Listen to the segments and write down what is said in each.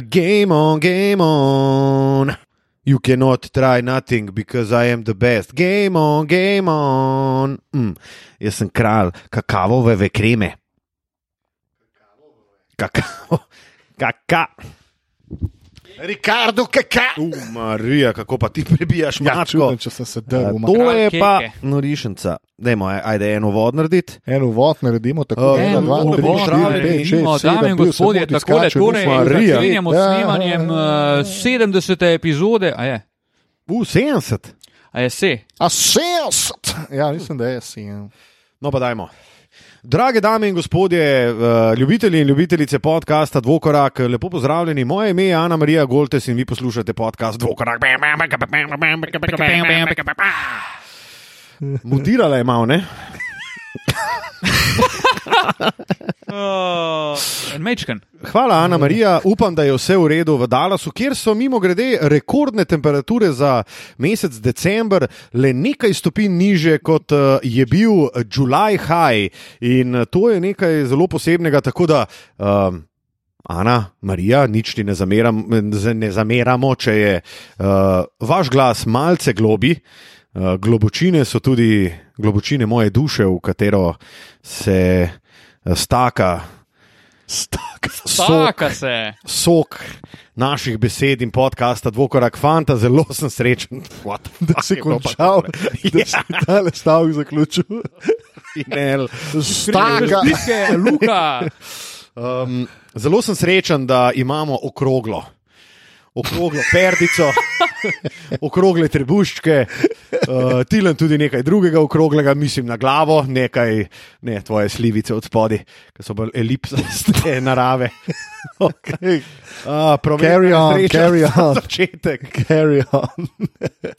Game on, game on. You cannot try nothing because I am the best. Game on, game on. Mm. Jaz sem kralj kakavove kreme. Kakao, kaka. Rikardo, kaka. U, Marija, kako pa ti prebijaš Ja, mačko? čudno, če sem se drl. Uh, to je pa norišnica. Dajmo, aj- ajde eno vod narediti. En uvod naredimo tako, Uh, ena, en dva, tri, štiri, pet, šest, dame in gospodje, takole diskače, torej začenjamo s Ja, snemanjem ja, uh, 70. epizode. A je, U, 70. a je se. A šest! Ja, mislim, da je sin. No, pa dajmo. Drage dame in gospodje, eh, ljubitelji in ljubitelice podcasta Dvokorak, lepo pozdravljeni. Moje ime je Ana Marija Goltes in vi poslušate podcast Dvokorak. Mutirala je malo, ne? Uh. Hvala, Ana Marija. Upam, da je vse v redu v Dallasu, kjer so mimo grede rekordne temperature za mesec december, le nekaj stopinj niže kot eh, je bil July High. In eh, to je nekaj zelo posebnega. Tako da, um, Ana, Marija, nič ti ne, zameram, ne zameramo, če je uh, vaš glas malce globi. Uh, globočine so tudi globočine moje duše, v katero se uh, staka. Staka, Staka se. sok naših besed in podcasta, dvokorak fanta, zelo sem srečen, What Da si končal, da Ja, si tale stavek zaključil. Inel. Staka. Slike, Luka. Um, zelo sem srečen, da imamo okroglo. Okroglo perdico, okrogle trebuščke, uh, tilen tudi nekaj drugega okroglega, mislim na glavo, nekaj, ne tvoje slivice od spodaj, ki so bolj elipsaste narave. Okay. Uh, Carry on, carry on. Začetek. Carry on.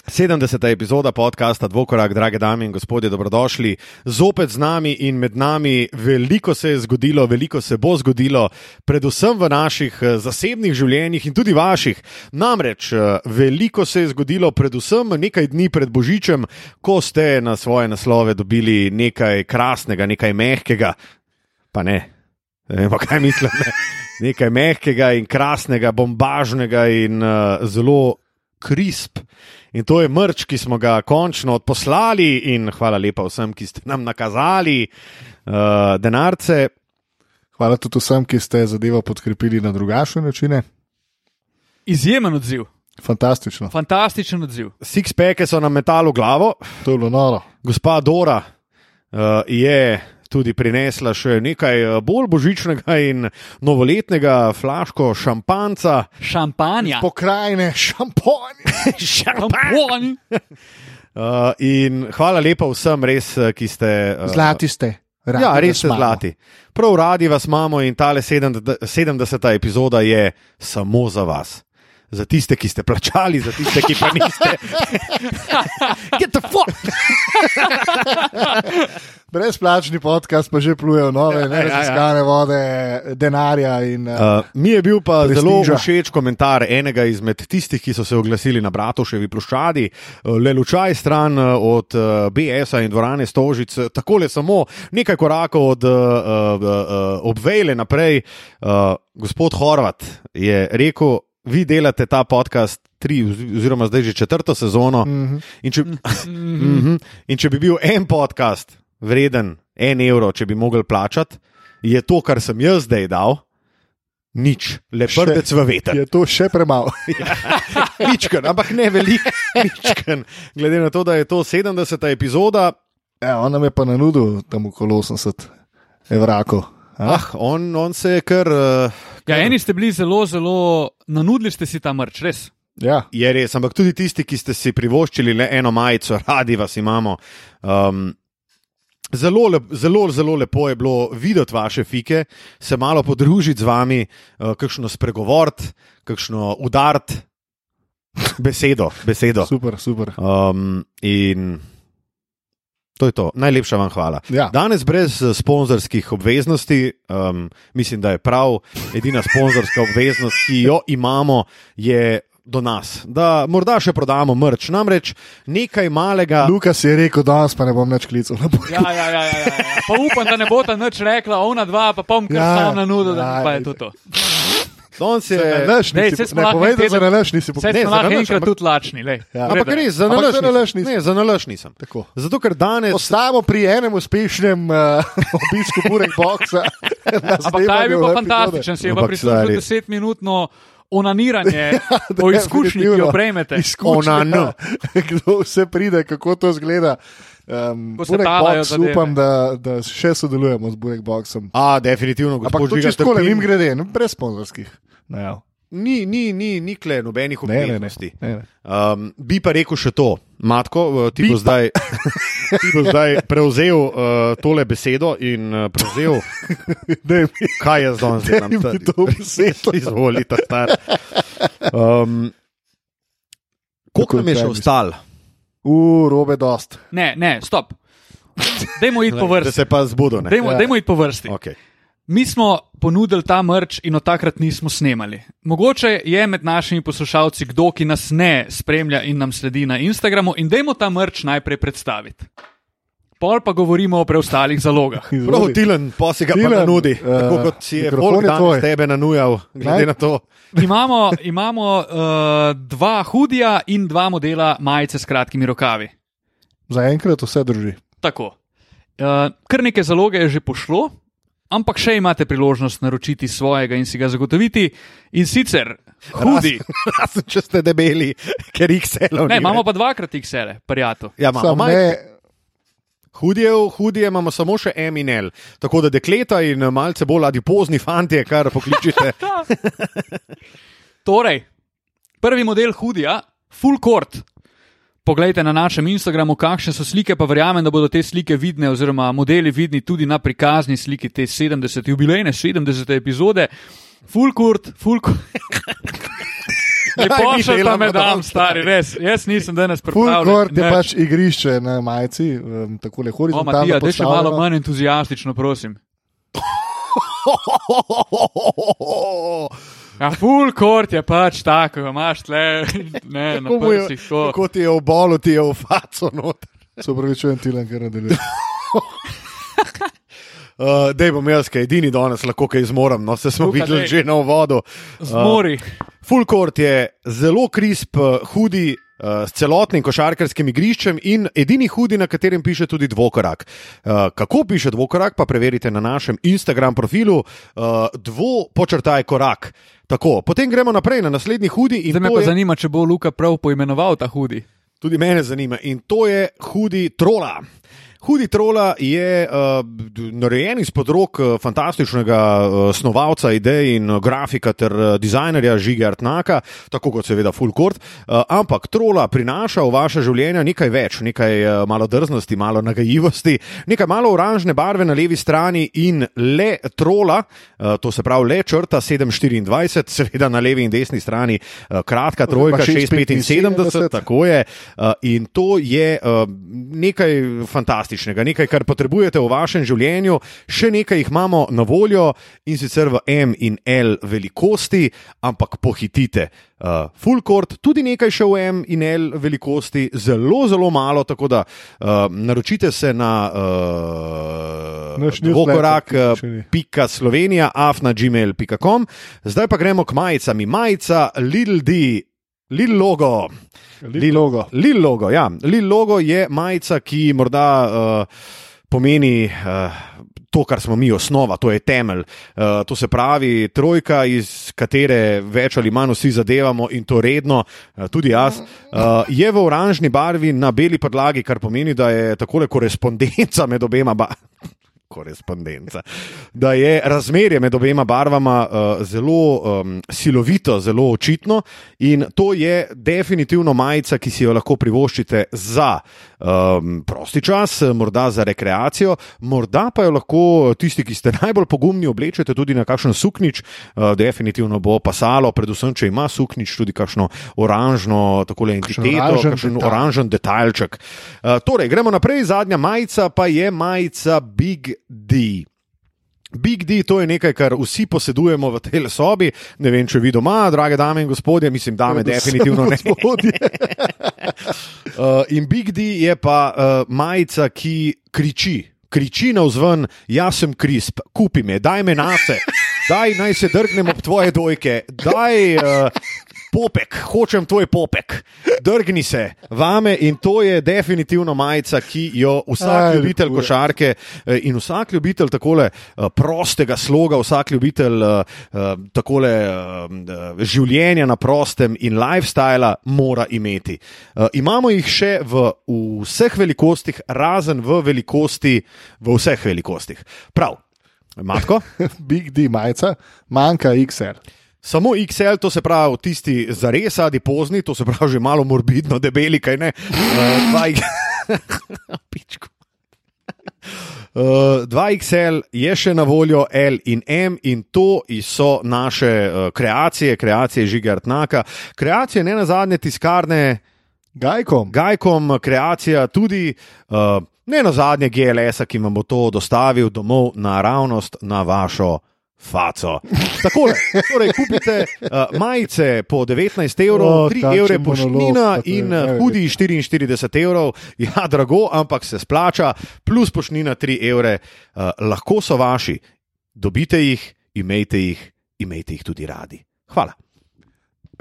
70. epizoda podcasta Dvokorak, drage dame in gospodje, dobrodošli. Zopet z nami in med nami veliko se je zgodilo, veliko se bo zgodilo, predvsem v naših eh, zasebnih življenjih in tudi vaših. Namreč eh, veliko se je zgodilo, predvsem nekaj dni pred Božičem, ko ste na svoje naslove dobili nekaj krasnega, nekaj mehkega, pa ne. Ne vem, pa kaj mislim. Ne? Nekaj mehkega in krasnega, bombažnega in uh, zelo krisp. In to je mrč, ki smo ga končno odposlali, in hvala lepa vsem, ki ste nam nakazali uh, denarce. Hvala tudi vsem, ki ste zadevo podkrepili na drugačne načine. Izjemen odziv. Fantastično. Fantastičen odziv. Sixpacke so nam metali v glavo, To je bilo noro. gospa Dora uh, je tudi prinesla še nekaj eh, bolj božičnega in novoletnega, flaško šampanca. Šampanja. Pokrajine, šampanje. Šampanj. Uh, in hvala lepa vsem, res, eh, ki ste. Uh, Zlati ste. Radi Ja, res ste zlati. Prav radi vas imamo in tale 70. epizoda je samo za vas. Za tiste, ki ste plačali, za tiste, ki pa niste. Get the fuck! Brezplačni podcast pa že pluje v nove, Ja, ja, ja, ja. neraziskane vode, denarja. In, uh, Uh, mi je bil pa Prestiža. zelo všeč komentar enega izmed tistih, ki so se oglasili na Bratoševi ploščadi, uh, le lučaj stran uh, od BS-a in dvorane Stožic, uh, takole samo nekaj korakov od uh, uh, uh, obvejle naprej. Uh, gospod Horvat je rekel, vi delate ta podcast. Tri, oz- oziroma, zdaj že četrto sezono. Mm -hmm. in, če, mm -hmm. in če bi bil en podcast vreden en evro, če bi mogel plačati, je to, kar sem jaz zdaj dal, nič, le prdec v veter. je to še premalo. Ničken, ampak ne veliko, ničken. Glede na to, da je to 70. epizoda, Ja, on nam je pa nanudil tam okolo 80 evrakov. Ah, on, on se je kar. Uh, Ja, eni ste bili zelo, zelo nanudili ste si ta mrč, res. Ja, Je res, ampak tudi tisti, ki ste si privoščili le eno majico, radi vas imamo. Um, Zelo, lep, zelo, zelo lepo je bilo videti vaše fike, se malo podružiti z vami, uh, kakšno spregovoriti, kakšno udariti besedo. besedo. super, super. Um, in to je to. Najlepša vam hvala. Ja. Danes brez eh, sponzorskih obveznosti, um, mislim, da je prav edina sponzorska obveznost, ki jo imamo, je do nas. Da morda še prodamo mrč. Namreč nekaj malega. Lukas je rekel, danes pa ne bom več klical. Ja, ja, ja, ja, ja. Pa upam, da ne bo ta nič rekla, ona dva, pa pom kar Ja, sam na nudo, da ja, pa je to to. Danes je. Nalaš ne lahko povej, da za teden- nalaš nisi poklical. Ne, lahko enkrat ampak- tudi lačni. lej. Ja. Ampak Vrede. res, za Ampak nalaš za nalašč nisem. Ne, za nalaš nisem. Tako. Zato, ker danes. Ostajamo pri enem uspešnem uh, obisku Burek Boxa. Ampak ta je bil pa fantastičen, si je pa stari. desetminutno onaniranje o izkušnji, ki jo prejmete. Izkušnja, kdo vse pride, kako to zgleda. Um, Burek Box, upam, da, da še sodelujemo z Burek Boxom. A, definitivno, Ampak gospod to Žiga. čisto tako, jim grede, no, brez sponzorskih. najav. Ni, ni, ni, ni kle nobenih Ne, ne, ne. obveznosti. ne, ne. Um, bi pa rekel še to, Matko, uh, ti Bi bo, zdaj, ti bo zdaj prevzel uh, tole besedo in uh, prevzel, mi, kaj je zdaj daj mi to besedo. Izvoli, ta star. Um, Koliko nam je še ostalo? U, robe dost. Ne, ne, stop. Dajmo iti po Da vrsti. se pa zbudo. ne? Dajmo, Ja. dajmo iti po vrsti. Okay. Mi smo ponudili ta mrč in od takrat nismo snemali. Mogoče je med našimi poslušalci kdo, ki nas ne spremlja in nam sledi na Instagramu, in dajmo ta mrč najprej predstaviti. Pol pa govorimo o preostalih zalogah. Prav. Tilen, pa si ga pa Tilen, nanudi, eh, tako kot si je je danes tvoj. tebe nanujal, glede Naj- na to. Imamo, imamo uh, dva hudija in dva modela majice s kratkimi rokavi. Zaenkrat vse drži. Tako. Uh, kar nekaj zaloge je že pošlo, ampak še imate priložnost naročiti svojega in si ga zagotoviti. In sicer hudi. Razen če ste debeli, ker jih selo. Ne, imamo pa dvakrat XL, prijatelj. Ja, imamo Sam ne, Hudije, hudije imamo samo še M in L. Tako da dekleta in malce bolj adipozni fantje, kar pokličite. Torej, prvi model hudija, full court. Poglejte na našem Instagramu, kakšne so slike, pa verjamem, da bodo te slike vidne, oziroma modeli vidni tudi na prikazni sliki te 70. jubilejne 70. epizode. Full court, full court. Ne delamo me danes. stari, res. Jaz nisem danes full pripravljen. court je pač igrišče na majici, um, tako le O, horizontalno. Matija, da še malo manj entuzijastično, prosim. Ja, full court je pač tako, imaš tle, ne, na prsih. tako. Kako ti je v bolu, ti je v faco noter. Se upravičujem, Tilan, ker nadaljuje. Uh, Dej bom jaz, ki edini danes lahko kaj zmorem, no se smo Luka, videli daj. že na uvodu. Zmori. Full court je zelo krisp, eh, hudi. eh, S celotnim košarkarskim igriščem in edini hudi, na katerem piše tudi dvokorak. Eh, Kako piše dvokorak, pa preverite na našem Instagram profilu, eh, dvo počrtaj korak. Tako, potem gremo naprej na naslednji hudi. Zdaj me pa je- zanima, če bo Luka prav poimenoval ta hudi. Tudi mene zanima in to je hudi trola. Hudi trola je uh, narejen izpod rok uh, fantastičnega uh, snovalca idej in grafika ter uh, dizajnerja Žige Artnaka, tako kot seveda Full Court. Uh, ampak trola prinaša v vaše življenje nekaj več, nekaj uh, malo drznosti, malo nagajivosti, nekaj malo oranžne barve na levi strani in le trola, uh, to se pravi le črta 724, seveda na levi in desni strani uh, kratka trojka 675, tako je. Uh, in to je uh, nekaj fantastičnega, nekaj, kar potrebujete v vašem življenju. Še nekaj jih imamo na voljo in sicer v M in L velikosti, ampak pohitite. Uh, full court, tudi nekaj še v M in L velikosti, zelo, zelo malo, tako da uh, naročite se na uh, newsletter, Uh. Pika Slovenija, afna.gmail.com. Zdaj pa gremo k majicami. Majica Little D, Little Logo. Lil logo. Lil logo, ja. Lil logo je majica, ki morda uh, pomeni uh, to, kar smo mi, osnova, to je temelj. Uh, to se pravi, trojka, iz katere več ali manj vsi zadevamo in to redno, uh, tudi jaz, uh, je v oranžni barvi na beli podlagi, kar pomeni, da je takole korespondenca med obema. Ba Korespondenca. Da je razmerje med obema barvama uh, zelo um, silovito, zelo očitno, in to je definitivno majica, ki si jo lahko privoščite za um, prosti čas, morda za rekreacijo, morda pa jo lahko tisti, ki ste najbolj pogumni, oblečete tudi na kakšen suknič. Uh, definitivno bo pasalo, predvsem, če ima suknič tudi kakšno oranžno, tako le entiteto, kakšen oranžen detajlček. Uh, torej, gremo naprej. Zadnja majica pa je majica Big D. Big D, to je nekaj, kar vsi posedujemo v tej sobi. Ne vem, če vi doma, drage dame in gospodje, mislim, dame definitivno ne. Gospodje. Uh, in Big D je pa uh, majica, ki kriči, kriči na vzven, jaz sem krisp, kupi me, daj me nase. daj naj se drgnem ob tvoje dojke, daj uh, popek, hočem tvoj popek, drgni se vame in to je definitivno majica, ki jo vsak Aj, ljubitelj je. košarke eh, in vsak ljubitelj takole eh, prostega sloga, vsak ljubitelj eh, takole eh, življenja na prostem in lifestyla mora imeti. Imamo jih še v vseh velikostih, razen v velikosti, v vseh velikostih. Prav. Matko, Big D majica, manjka XR. Samo XL, to se pravi tisti zares adipozni, to se pravi že malo morbidno, debeli, kaj ne. Uh, dva X- Pičku. Uh, 2XL je še na voljo L in M, in to so naše uh, kreacije, kreacije Žigartnaka, kreacije ne na zadnje tiskarne Gajkom. Gajkom, kreacija tudi uh, ne na zadnje GLS-a, ki vam bo to dostavil domov naravnost na vašo. Faco. Takole, torej, kupite uh, majice po 19 evrov, O, 3 takšen evre poštnina je, in uh, vem. hudi 44 evrov. Ja, drago, ampak se splača, plus poštnina 3 evre, uh, lahko so vaši. Dobite jih, imejte jih, imejte jih tudi radi. Hvala.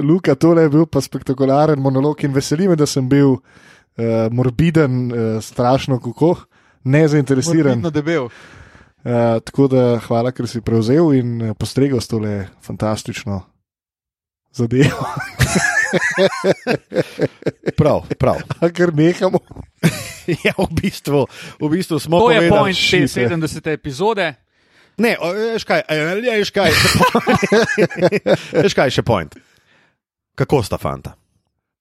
Luka, tole je bil pa spektakularen monolog in veseli me, da sem bil uh, morbiden, uh, strašno kako, nezainteresiran. Morbidno debel. Uh, tako da hvala, ker si prevzel in uh, postregel s tole fantastično zadevo. Prav, prav. A Ker nehamo. Ja, v bistvu, v bistvu smo To je povedali. point te shit, 70. epizode. Ne, veš kaj, veš kaj, veš kaj še point. Kako sta fanta?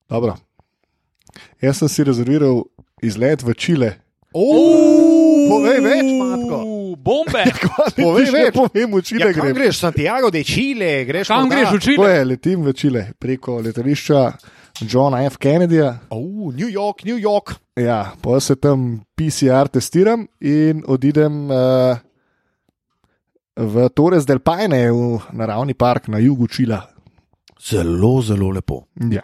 Dobro. Jaz sem si rezerviral izlet v Čile. Povej več, matko. Uuu, Bombe! Povej več. Povem, v Čile Ja, kam grem. greš, Santiago de Chile, greš Kam morda- greš v Čile? je, letim v Čile preko letališča Johna F. Kennedyja. Oh, New York, New York. Ja, pa se tam PCR testiram in odidem uh, v Torres del Paine, v naravni park na jugu Čila. Zelo, zelo lepo. Ja,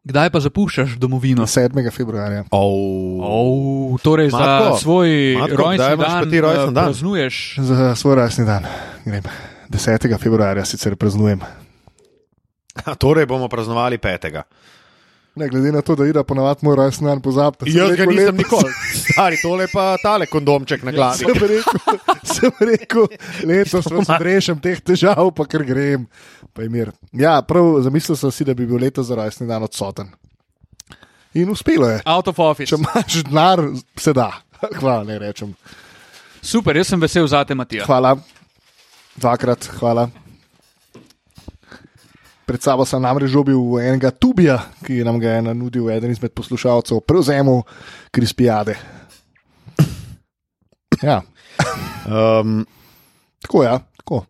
Kdaj pa zapuščaš domovino? 7. februarja. Oh. Oh, torej za svoj Matko, rojstni dan, pa ti rojstni eh, dan? praznuješ. Za svoj rojstni dan grem. 10. februarja sicer praznujem. Torej bomo praznovali petega. Ne, glede na to, da ide ponavadi moj rojstni dan pozabiti. sem Jaz ga nisem nikoli. Stari, tole pa tale kondomček na glavi. Sem rekel, sem rekel letos vas rešim teh težav, pa ker grem. Pa. Ja, prav, zamislil sem si, da bi bil letos za rojstni dan odsoten. In uspelo je. Out of office. Če imaš denar, se da. Hvala, ne rečem. Super, jaz sem vesel za te, Matija. Hvala, dvakrat, hvala. Pred sabo sem namreč žobil enega tubija, ki nam ga je nanudil eden izmed poslušalcev, prevzemu krispijade. Ja, Um, tako ja, tako.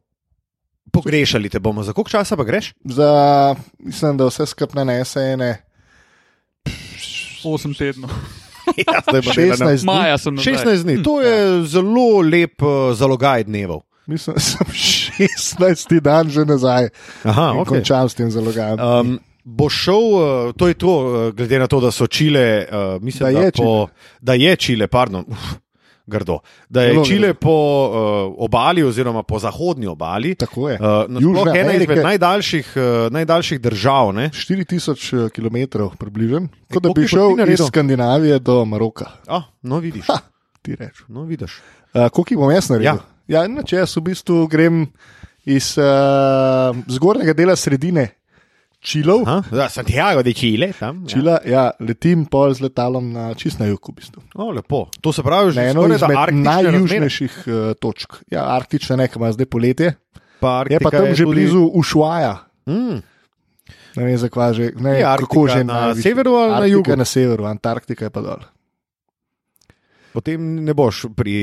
pogrešali te bomo, za koliko časa pa greš? Za, mislim, da vse skupaj nanese ene 8 tednov. Ja, zdaj bo delana. 16 dni. Maja sem nazaj. 16 dni, to je zelo lep uh, zalogaj dnevov. Mislim, da sem 16 dan že nazaj Aha, okay. končam s tem zalogajem. Um, bo šel, uh, to je to, uh, glede na to, da so Čile, uh, mislim, Da da, je da, po, da je Čile, pardon, uf, grdo, da je Zelo Čile grdo. po uh, obali oziroma po zahodnji obali. Tako je. Uh, Južna ena izmed Amerika. najdaljših, uh, najdaljših držav. Ne? 4000 km približno, kot da bi šel iz? Skandinavije do Maroka. Ah, no, vidiš. Ha, ti rečeš. No, vidiš. Uh, Koliko bom jaz naredil? Ja. Ja, inače jaz v bistvu grem iz uh, zgornjega dela sredine Čilov. Aha, ja, Santiago de Chile, tam. Ja. Čila, ja, letim pol z letalom na čist na jug, v bistvu. O, lepo. To se pravi, že Na eno izmed najjužnejših uh, točk. Ja, arktične ne, ima zdaj poletje. Pa Je pa Arktika tam že tudi- blizu Ušvaja. Mm, Ne vem, zakaj že. Ne, Je kako Arktika že na najvišje? severu ali na Arktika jugu? je na severu, Antarktika je pa dol. Potem ne boš pri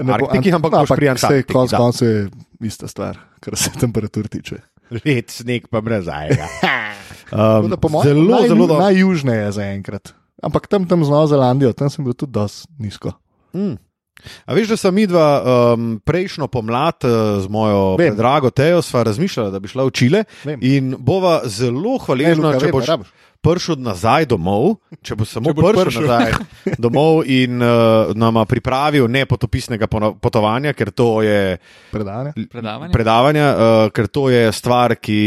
Ne bo- Arktiki, ampak no, boš pri saj Antarktiki. Konec koncev je ista stvar, kar se temperatur tiče. Led, sneg pa brez ajega. Um, mojem, zelo, naj, zelo dobro. najjužneje zaenkrat. Ampak tam, tam z Novo Zelandijo, tam sem bil tudi dosti nizko. Mm. A veš, da sem midva um, prejšnjo pomlad uh, z mojo drago Tejo sva razmišljala, da bi šla v Čile Vem. in bova zelo hvaležna, Luka, če vem, boš rabiš. Prišel nazaj domov, če boš samo Če prišel prišel. nazaj domov in uh, nama pripravil nepotopisnega pono- potovanja, ker to je Predane. Predavanje. predavanja, uh, ker to je stvar, ki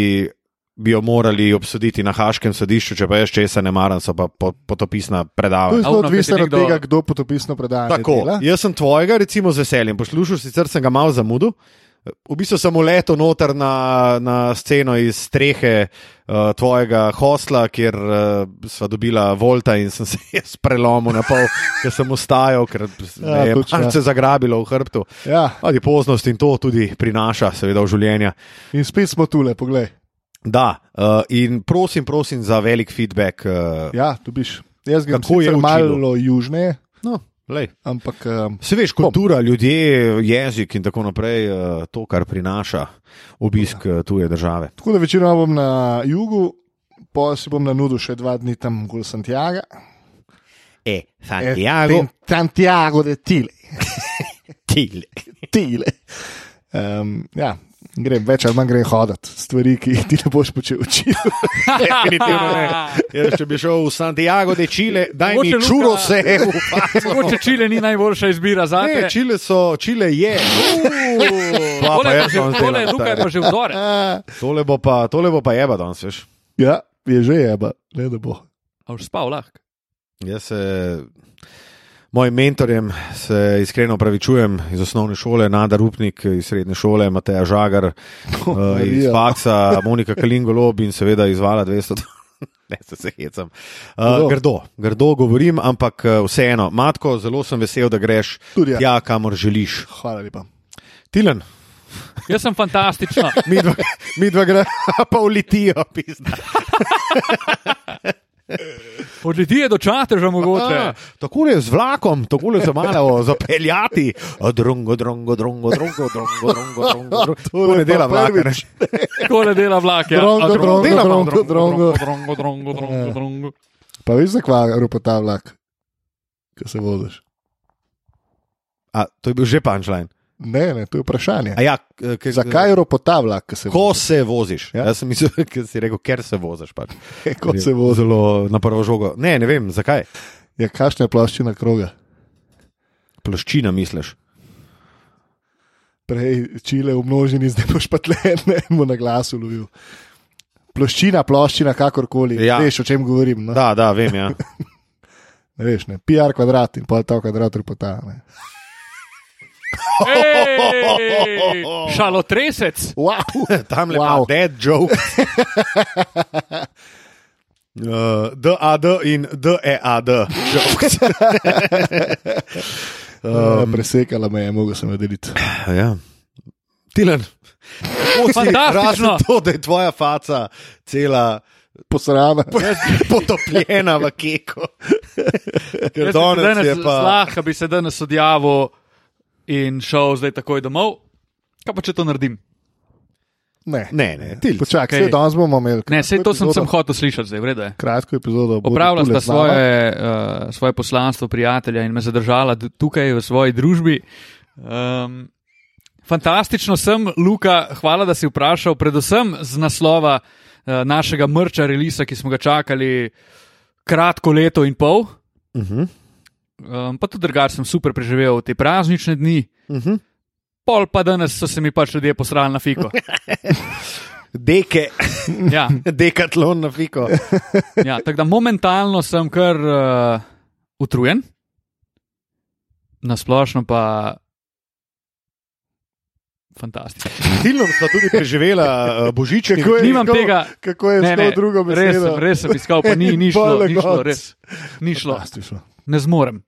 bi jo morali obsoditi na Haškem sodišču, če pa jaz česa ne maram, so pa po, potopisna To je predavanja. zelo odvisno od tega, kdo potopisno predanje Tako, dela. jaz sem tvojega, recimo, z veseljem poslušal, sicer sem ga malo zamudil. V bistvu sem uletel noter na, na sceno iz strehe uh, tvojega hosla, kjer uh, sva dobila Volta in sem se jaz prelomil na pol, ker sem ustajal, ker Ja, je točno. malce zagrabilo v hrbtu. Ja, Ali poznost in to tudi prinaša, seveda, v življenje. in spet smo tule, poglej. Da, uh, in prosim, prosim za velik feedback. Uh, Ja, dobiš. Jaz grem je sicer v Čilu? malo južneje, no, lej. ampak um, Se veš, kultura, ljudje, jezik in tako naprej, eh, to, kar prinaša obisk eh, tuje države. tako da večinoma bom na jugu, pa si bom na nudu še dva dni tam gor Santiago. E, Ten- Santiago de Chile. Til. Chile. Um, ja, grem več ali manj grem hoditi, stvari, ki jih ti ne boš počel učiti. Definitivno ne. Jaz, če bi šel v Santiago de Chile, daj mi Mogoče Luka- čuro se. Mogoče Čile ni najboljša izbira za te. Ne, Čile, so, Čile je. Pa, pa Tole je jaz že- tole Luka pa že vzore. Tole bo pa, tole bo pa jeba danes, veš. ja, je že jeba, ne da bo. A už spal lahko. Jaz se mojim mentorjem se iskreno pravičujem iz osnovne šole, Nada Rupnik iz srednje šole, Mateja Žagar uh, iz Marija. Faksa, Monika Kalingolob in seveda izvala 200. Ne, se, se hecam. Uh, Grdo. grdo, govorim, ampak uh, vseeno, Matko, zelo sem vesel, da greš Tudi ja. tja, kamor želiš. Hvala lepa. Tilen, Jaz sem fantastična. mi dva, mi dva gre pa v litijo, pizda. Od ljudi je do čateža mogoče. A, Tako je z vlakom, tako je se malo zapeljati. Drungo, drungo, drungo, drungo, drungo, drungo, drungo. To ne dela vlaka. ne. Tako ne dela vlak. Ja. Dela malo drongo, drongo. drongo, drongo, drongo, drongo. Pa veš, zakaj rupa ta vlak, ki se voziš? A, to je bil že punčline. Ne, ne, to je vprašanje. A Ja, k- k- Zakaj je rupa ta vlak, ki se Ko vozi? se voziš? Ja. Ja. Jaz sem mislil, ker si rekel, ker se voziš. Pač. Ko se vozi? Zelo na prvo žogo. Ne, ne vem, zakaj. Ja, kakšna je ploščina kroga? Ploščina misliš. Prej čile v množini, zdaj boš pa tle ne mu na glasu lovil. Ploščina, ploščina, kakorkoli. Ja. Veš, o čem govorim. No? Da, da, vem. Ja. Ne veš, ne. PR kvadrat in pol ta kvadrat. Ne. Ej, Šalotresec. Wow. Tam le Wow. dead joke. Uh, DAD in DEAD. Um, Presekala me je, mogel sem jo deliti. Ja. Tilen. Fantastično. To, da je tvoja faca cela Posrana. potopljena v keko. Ker danes je pa. Zlahka bi se danes odjavil in šel zdaj takoj domov. Kaj pa če to naredim? Ne, Ne, ne, til. Počakaj, okay. danes bomo imeli. Ne, sej to sem, epizodo. sem hotel slišati, zdaj vrede. Kratko epizodo. Opravila sta svoje, uh, svoje poslanstvo prijatelja in me zadržala tukaj v svoji družbi. Um, fantastično sem, Luka, hvala, da si vprašal, predvsem z naslova uh, našega mrča relisa, ki smo ga čakali kratko leto in pol. Uh -huh. Um, pa tudi drugače sem super preživel te praznične dni, Uh -huh. pol pa danes so se mi pač ljudje posrali na fiko. Deke, Ja, dekatlon na fiko. ja, tako da momentalno sem kar uh, utrujen, na splošno pa fantastično. Tilnom sta tudi preživela uh, božiček. Kako je, Nimam kako, tega. Kako je Ne, ne, drugo res, besedo? sem, res sem iskal, pa ni, ni šlo, ni šlo, res. Ni šlo, ne zmorem.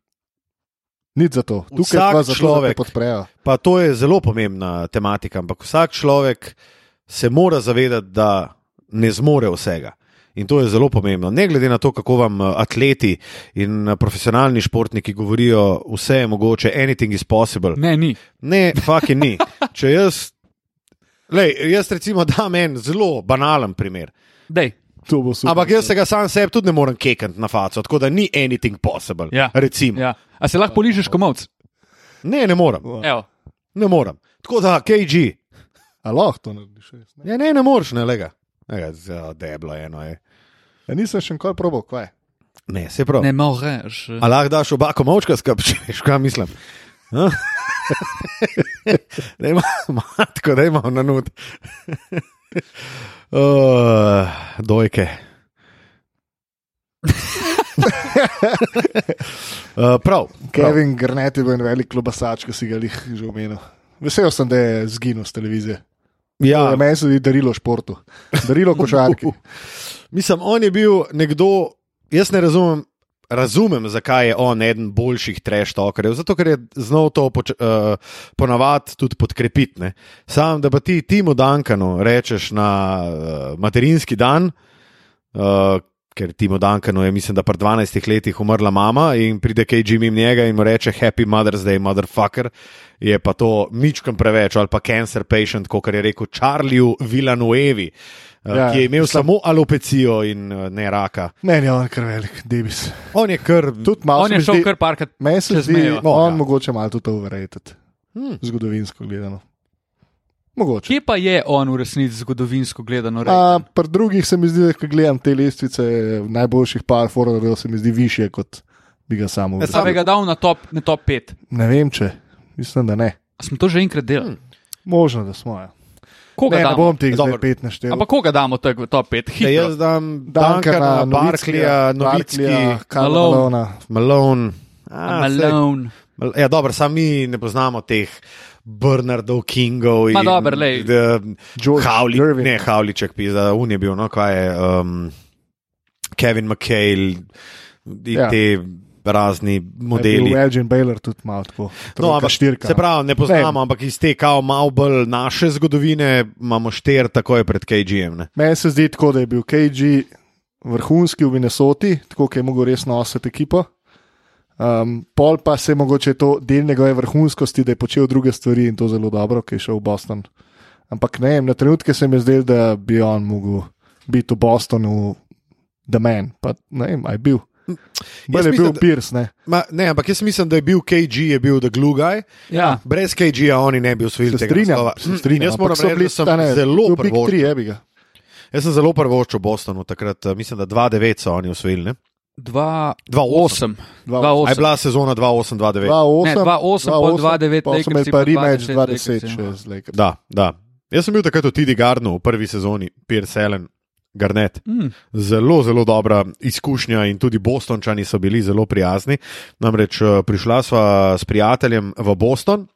Nič za to. Tukaj Vsak pa te človek. podprejo. Pa to je zelo pomembna tematika, ampak vsak človek se mora zavedati, da ne zmore vsega. In to je zelo pomembno. Ne glede na to, kako vam eh, atleti in eh, profesionalni športniki govorijo, vse je mogoče, anything is possible. Ne, ni. Ne, fucking ni. Če jaz, lej, jaz recimo dam en zelo banalen primer. Dej. To bo super. Ampak jaz se ga sam sebi tudi ne morem kekati na faco, tako da ni anything possible. Ja. Recimo. Ja. A se lahko poližeš komovc? Ne, ne morem. Evo. Ne morem. Tako da, KG. A lahko to narediš? Ne? Ja, ne, ne moreš, ne lega. Lega, za deblo eno je. Ja, nisem še nikoli probal, kaj. Ne, se pravi. Ne moreš. A lahko daš oba komovčka skupaj, veš, kaj mislim. Ha? Dajmo, matko, dajmo na nud. Uh, dojke. uh, prav, prav. Kevin Garnet je bil en velik klobasač, ki si ga jih že omenil. Vesel sem, da je zginil z televizije. Ja, Ja. Meni se zdi darilo športu, darilo košarki. mislim, on je bil nekdo, jaz ne razumem. Razumem, zakaj je on eden boljših treštokarjev, zato ker je znal to poč, uh, ponavadi tudi podkrepiti. ne. Sam, da pa ti Timu Dankanu rečeš na uh, materinski dan, uh, ker Timu Dankanu je, mislim, da pred 12 letih umrla mama in pride KG mimo njega in mu reče Happy Mother's Day, motherfucker, je pa to ničkam preveč, ali pa cancer patient, kot je rekel Charlieu Villanuevi. Uh, Ja, ki je imel mislim- samo alopecijo in uh, ne raka. Meni je on kar velik, debis. On je kar. Tudi malo On je šel zdi- kar parkrat. Meni se zdi, mejo. no, on Ja. mogoče malo tudi overrated, Hmm. zgodovinsko gledano. Mogoče. Kje pa je on v resnici zgodovinsko gledano? A, pri drugih se mi zdi, da ko gledam te lestvice najboljših par forwarderjev, se mi zdi više, kot bi ga samo Ja, videl. A bi ga dal na top, na top 5. Ne vem, če. Mislim, da ne. A smo to že enkrat delali? Hmm. Možno, da smo. Ja. Koga Ne, ne damo? bom teh Dobro. zdaj pet naštel. Ampak koga damo tak v top 5? Ja, Hitro. jaz dam Dankana, Dankana, Barklija, Novicki, Malone. Malone. A, Malone. Mal- Ja, dobro, sam mi ne poznamo teh Bernardov, Kingov. In, George Havli, Gervin. ne, Havliček, pisa, un je bil, no, kaj je, um, Kevin McHale in Ja. te razni modeli. Elgin Baylor tudi malo tako. No, ampak, štirka. se pravi, ne poznamo, ampak iz te kao malo bolj naše zgodovine imamo štir takoj pred KG-jem. ne. Meni se zdi tako, da je bil KG vrhunski v Minnesoti, tako je mogel res nositi ekipo. Um, pol pa se je mogoče to del njegove vrhunskosti, da je počel druge stvari in to zelo dobro, ki je šel v Boston. Ampak ne vem, na trenutke se mi je zdelo, da bi on mogel biti v Bostonu, da men. Pa ne vem, aj bil. Bolj je bil Pierce, ne. Ma, ne, ampak jaz mislim, da je bil KG, je bil The Glue Guy. Ja. Brez KG-ja oni ne bi osvojili Se tega strinjam, Mm, strinjam. in Jaz moram reči, da sem ne, zelo bil. Three, je bi ga. Jaz sem zelo prvoščil v Bostonu, takrat eh, mislim, da 2-9 so oni osvojili. ne? 2-8. 2-8. A je bila sezona 2-8-2-9? 2-8, Ne, 2-8, pol 2-9 pa so Lakersi, imeli pa pa rematch 2-10 2-10 Lakersi, še ja. z Lakers. Da, da. Jaz sem bil takrat v Tidi Gardnu v prvi sezoni, Pierce Allen, Garnet. Mm. Zelo, zelo dobra izkušnja in tudi Bostončani so bili zelo prijazni. Namreč eh, prišla sva s prijateljem v Boston.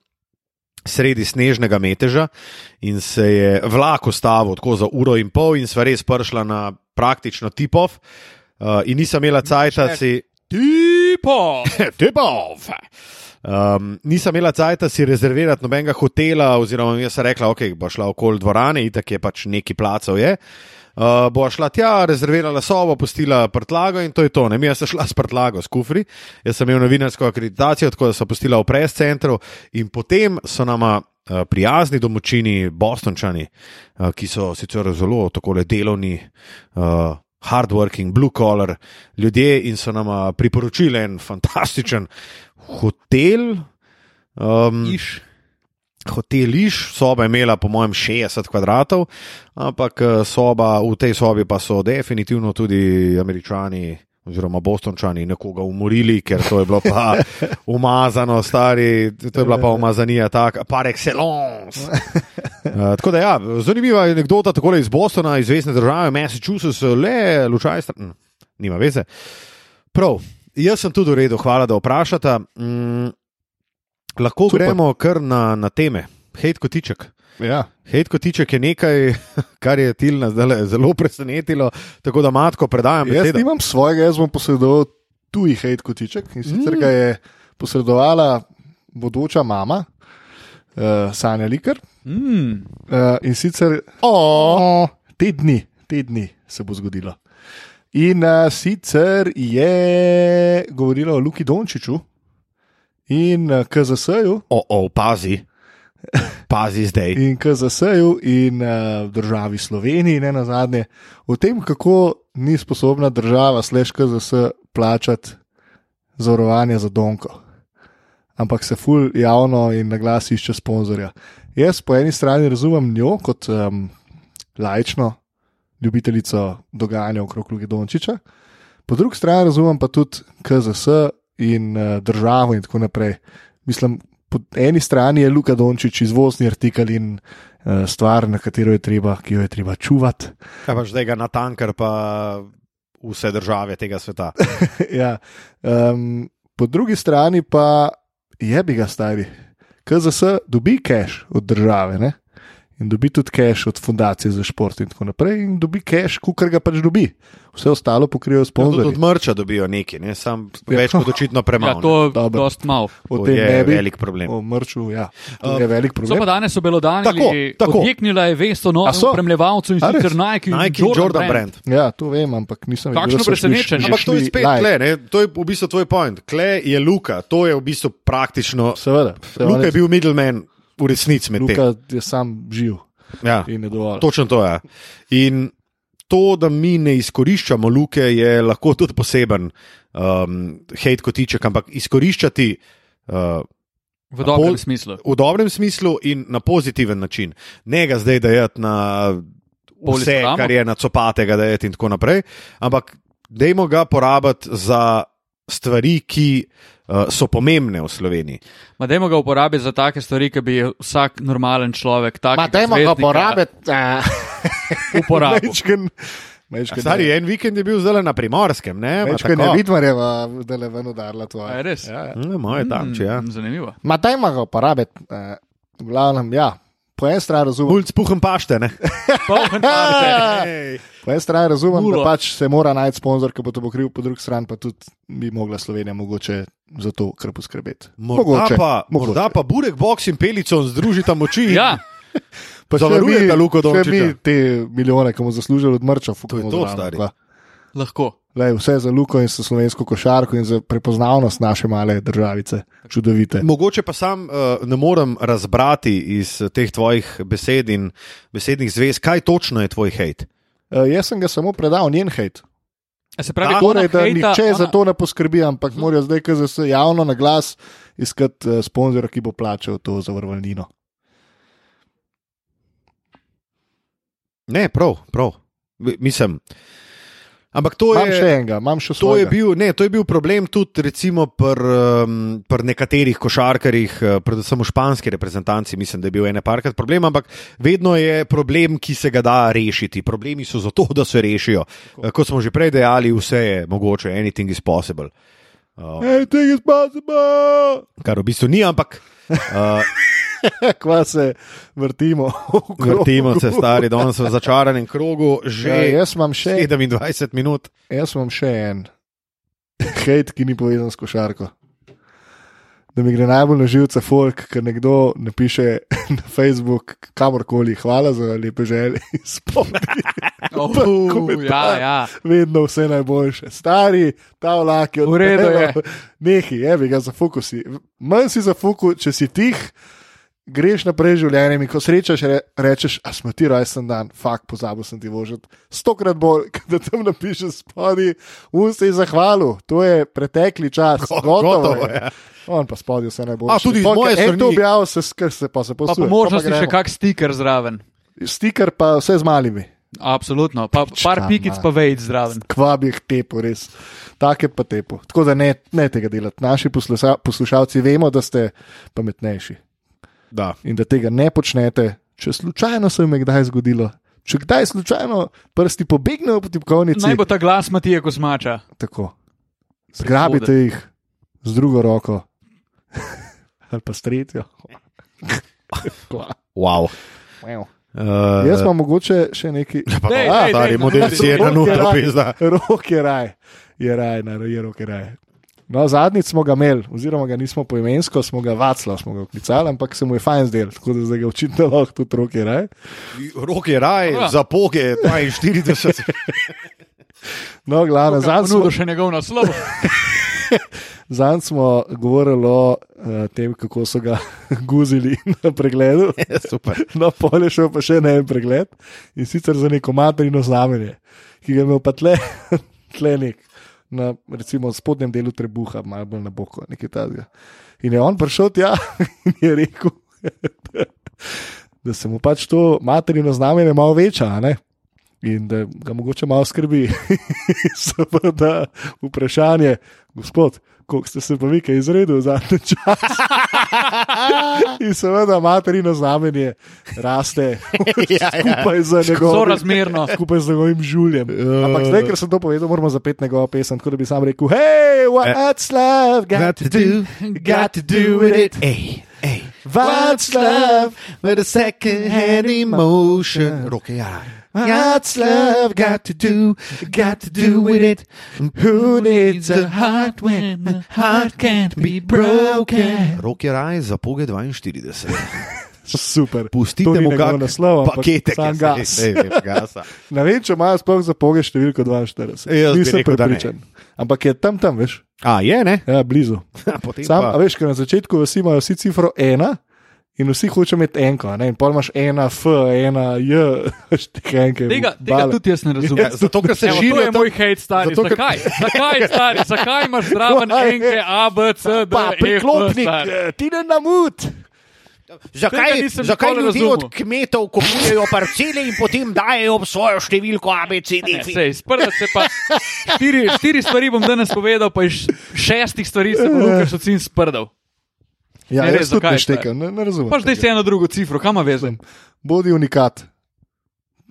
Sredi snežnega meteža in se je vlak ustavil tako za uro in pol, in sva res prišla na praktično tipov. Uh, in nisem imela cajt, da si. Tipo! Tipov! Um, nisem imela cajt, da si rezervirati nobenega hotela, oziroma jaz sem rekla, ok, bo šla okoli dvorane, itak je pač neki placov je. Uh, bo šla tja, rezervirala sobo, pustila prtlago in to je to. Ne, mi sem šla s prtlago, s kufri, jaz sem imel novinarsko akreditacijo, tako da so pustila v pres centru in potem so nama. uh, Prijazni domočini, bostončani, uh, ki so sicer zelo tako delovni, uh, hardworking, blue collar ljudje in so nam uh, priporočili en fantastičen hotel. Um, Iš. hoteliš, soba je imela, po mojem, 60 kvadratov, ampak eh, soba, v tej sobi pa so definitivno tudi američani. Oziroma, bostončani nekoga umorili, ker to je bilo pa umazano, stari, to je bila pa umazanija, tak, par excellence. Uh, tako da, ja, zanimiva anekdota, tako iz Bostona, iz Zvezdne države, Massachusetts, le lučaj, hm, nima veze. Prav, jaz sem tudi v redu, hvala, da vprašate. Mm, lahko Super. Gremo kar na, na teme. Hejt kotiček. Ja. Hejt kotiček je nekaj, kar je Tilna zelo presenetilo, tako da matko predajam Jaz besedo. nimam svojega, jaz bom posredoval tuji hate kotiček in sicer Mm. ga je posredovala bodoča mama, uh, Sanja Likar. Mm. Uh, in sicer O, te dni, te dni se bo zgodilo. In uh, sicer je govorila o Luki Dončiću in uh, KZS-ju. o, o, pazi, pazi zdaj. in KZS-ju in uh, državi Sloveniji, ne na zadnje, o tem, kako ni sposobna država, sleš KZS, plačati zavarovanje za Donko. ampak se ful javno in na glas išče sponzorja. Jaz po eni strani razumem njo kot um, lajčno ljubiteljico dogajanja okrog Luke Dončiča, po drugi strani razumem pa tudi KZS in uh, državo in tako naprej. Mislim, po eni strani je Luka Dončić izvozni artikel in uh, stvar, na katero je treba, ki jo je treba čuvati. Kaj pa zdaj ga na tankar, pa vse države tega sveta. ja. um, po drugi strani pa je bi ga stari. KZS dobi cash od države ne? In dobi tudi cash od fundacije za šport in tako naprej, in dobi cash, kukar ga pač dobi. Vse ostalo pokrijejo Tudi sponzorji. od mrča dobijo neki, ne? sam Ja. več kot očitno Ja, premalo. to je Dobro. dost malo. O To tem je bi. velik problem. O mrču, ja. To Um, je velik So problem. pa danes so belodani, Tako, tako. odjeknila je vest o A novem so? spremljevalcu in sicer Nike, in Nike in Jordan Brand. Ja, to vem, ampak nisem Kakšno videl, so šli- presenečenje. Ampak to je spet live. kle, ne? to je v bistvu tvoj point. Kle je Luka, to je v bistvu praktično. Seveda. se Luka je bil middleman v resnici med tem. Luka je sam živ Ja, in je dovolj. točno to je. In to, da mi ne izkoriščamo luke, je lahko tudi poseben um, hate kotiček, ampak izkoriščati. Uh, V dobrem smislu. v dobrem smislu in na pozitiven način. Ne ga zdaj dajati na vse, kar je na copatega dajati in tako naprej, ampak dajmo ga porabiti za stvari, ki uh, so pomembne v Sloveniji. Ma dajmo ga uporabiti za take stvari, ki bi vsak normalen človek tak Ma, dajmo ga porabiti. uporabil. Mečken, mečken, Stari en vikend je bil zdaj na primorskem, ne? Ma Mečken je tako. vidmarjeva, da le ven udarila tvoje. je res? Ja, ja. Mm, Moje tam, če ja. Mm, Zanimivo. Ma dajmo ga porabiti. Eh, v glavnem, ja. Po eni strani razumem, Mulj spuhem pašte, ne? Ej. po eni strani razumem Mulo. da pač se mora najti sponzor, ki bo to pokril, po drugi strani pa tudi bi mogla Slovenija mogoče za to kar poskrbeti. Morda Mogoče, pa, mogoče. morda pa Burek Box in Pelico združita moči. Ja, Pa še zavarujeta mi- Luko še Dončića. mi te milijone, ki bomo zaslužili od mrča, To je to, stari. lahko. Lej, vse za Luko in za slovensko košarko in za prepoznavnost naše male državice. Čudovite. Mogoče pa sam uh, ne morem razbrati iz teh tvojih besed in besednih zvez, kaj točno je tvoj hate. Uh, jaz sem ga samo predal njen hejt. A se pravi, Torej, da hejta- nihče ona- za to ne poskrbi, ampak morajo zdaj, ker se javno na glas iskati uh, sponzora, ki bo plačal to zavarovalnino. Ne, prav, prav. Mi- Mislim. Ampak to Imam je. še enega, imam še To je, svojega. bil, ne, to je bil problem tudi recimo pri um, pr nekaterih košarkarjih, eh, predvsem v španski reprezentanci, mislim, da je bil ene parkrat problem, ampak vedno je problem, ki se ga da rešiti. Problemi so zato, da se rešijo. Eh, Kot smo že prej dejali, vse je mogoče, anything is possible. Uh, Anything is possible! kar v bistvu ni, ampak uh, Kva se vrtimo. okrog. vrtimo se, stari, danes v začaranem krogu, že Ja, jaz imam še 27 minut. Jaz imam še en hejt, ki ni povezan s košarko. Da mi gre najbolj na živce folk, ker nekdo napiše na Facebook, kamorkoli, hvala za lepe želje in spomni. Oh, komentar. ja, ja. Vedno vse najboljše. Stari, ta vlak je V redu je. Nehi, evi ga zafokusi. Manj si zafokus, če si tih. Greš naprej z življenjem in ko srečaš, re, rečeš, a smo ti rojsten dan, fakt, pozabil sem ti vožiti. Stokrat bolj, da tam napišeš spodaj, un se je zahvalil, to je pretekli čas, gotovo, Gotovo je. je. On pa spodaj vse najboljše. A, tudi z Pol, moje ko En to strani. objavil, se, skr, se pa se Pa posuje. po možnosti še kak stiker zraven. Stiker pa vse z malimi. Absolutno. Pa par Čama. pikic pa vejc zraven. kva bi jih tepo, res. Take pa tepo. Tako da ne, ne tega delati. Naši posluša, poslušalci vemo, da ste pametnejši Da. in da tega ne počnete, če slučajno se vam je kdaj zgodilo. Če kdaj slučajno prsti pobegnejo po tipkovnici, Naj bo ta glas Matija Kosmača. tako. Zgrabite jih z drugo roko ali pa s tretjo. Wow. Wow. Uh, Jaz imam mogoče še nekaj. Pa, Dej, da, dej, stari dej, model dej, si je dej, na dej, nutro, dej. pizda. Rok je raj, je raj, na je rok je raj. No, zadnjič smo ga imeli, oziroma ga nismo poimensko, smo ga vacla, smo ga klicali, ampak se mu je fajn zdel, tako da zdaj ga očitno lahko tudi rok je raj. Rok je raj, Ja. za poge 42. No, glavno, zadnjič smo, Ponudo še njegov naslov. zadnjič smo govorili o uh, tem, kako so ga guzili na pregledu. Super. No, pol je šel pa še na en pregled in sicer za neko materino znamenje, ki ga je imel pa tle, tle nek na recimo, spodnjem delu trebuha, malo bolj na boku, nekaj takega. In je on prišel tja in je rekel, da se mu pač to materino znamenje malo veča. ne. In da ga mogoče malo skrbi. Seveda, vprašanje, gospod, koliko ste se pa vi kaj izredili za ta čas? In seveda, materino znamenje raste Ja, ja. skupaj z njegovim skupaj z njegovim žuljem. Ampak zdaj, ker sem to povedal, moramo zapeti njegovo pesem, tako da bi sam rekel: Hej, what's love got to do? Got to do with it. Ej, ej. What's love? With a second hand emotion. Roke, ja. What's love got to do? Got to do with it. Who needs a heart when the heart can't be broken? Roke raj za poge 42. Super. Pustite mu kak naslov, ampak pakete, sam gas. gasa. Ne vem, če imajo sploh za poge številko 42. Jaz bi Nisem prepričan. Ampak je tam, tam, veš. A, je, ne? Ja, blizu. Potem Sam, pa- a veš, ker na začetku vsi imajo vsi cifro ena. In vsi hočejo imeti enko, a ne? in pol imaš ena, F, ena, J, štehenke. Tega, tega tudi jaz ne razumem. Ja, zato, ker se Evo, to je moj hejt, stari. Zato, ker- Zakaj? Zakaj, stari? Zakaj imaš zraven enke A, B, C, D, Pa, E, F, priklopnik, stari? eh, ti ne namut. Zakaj, zakaj ljudje razumel. od kmetov kupujejo parcele in potem dajo svojo številko ABCD? Sprda se pa. Štiri, štiri stvari bom danes povedal, pa iz šestih stvari se bo Lukaš ocin sprdal. Ja, Ne, res, zakaj, ne štekam, ne, ne razumem. Pa zdaj se eno drugo cifro, kam vezem? Bodi unikat.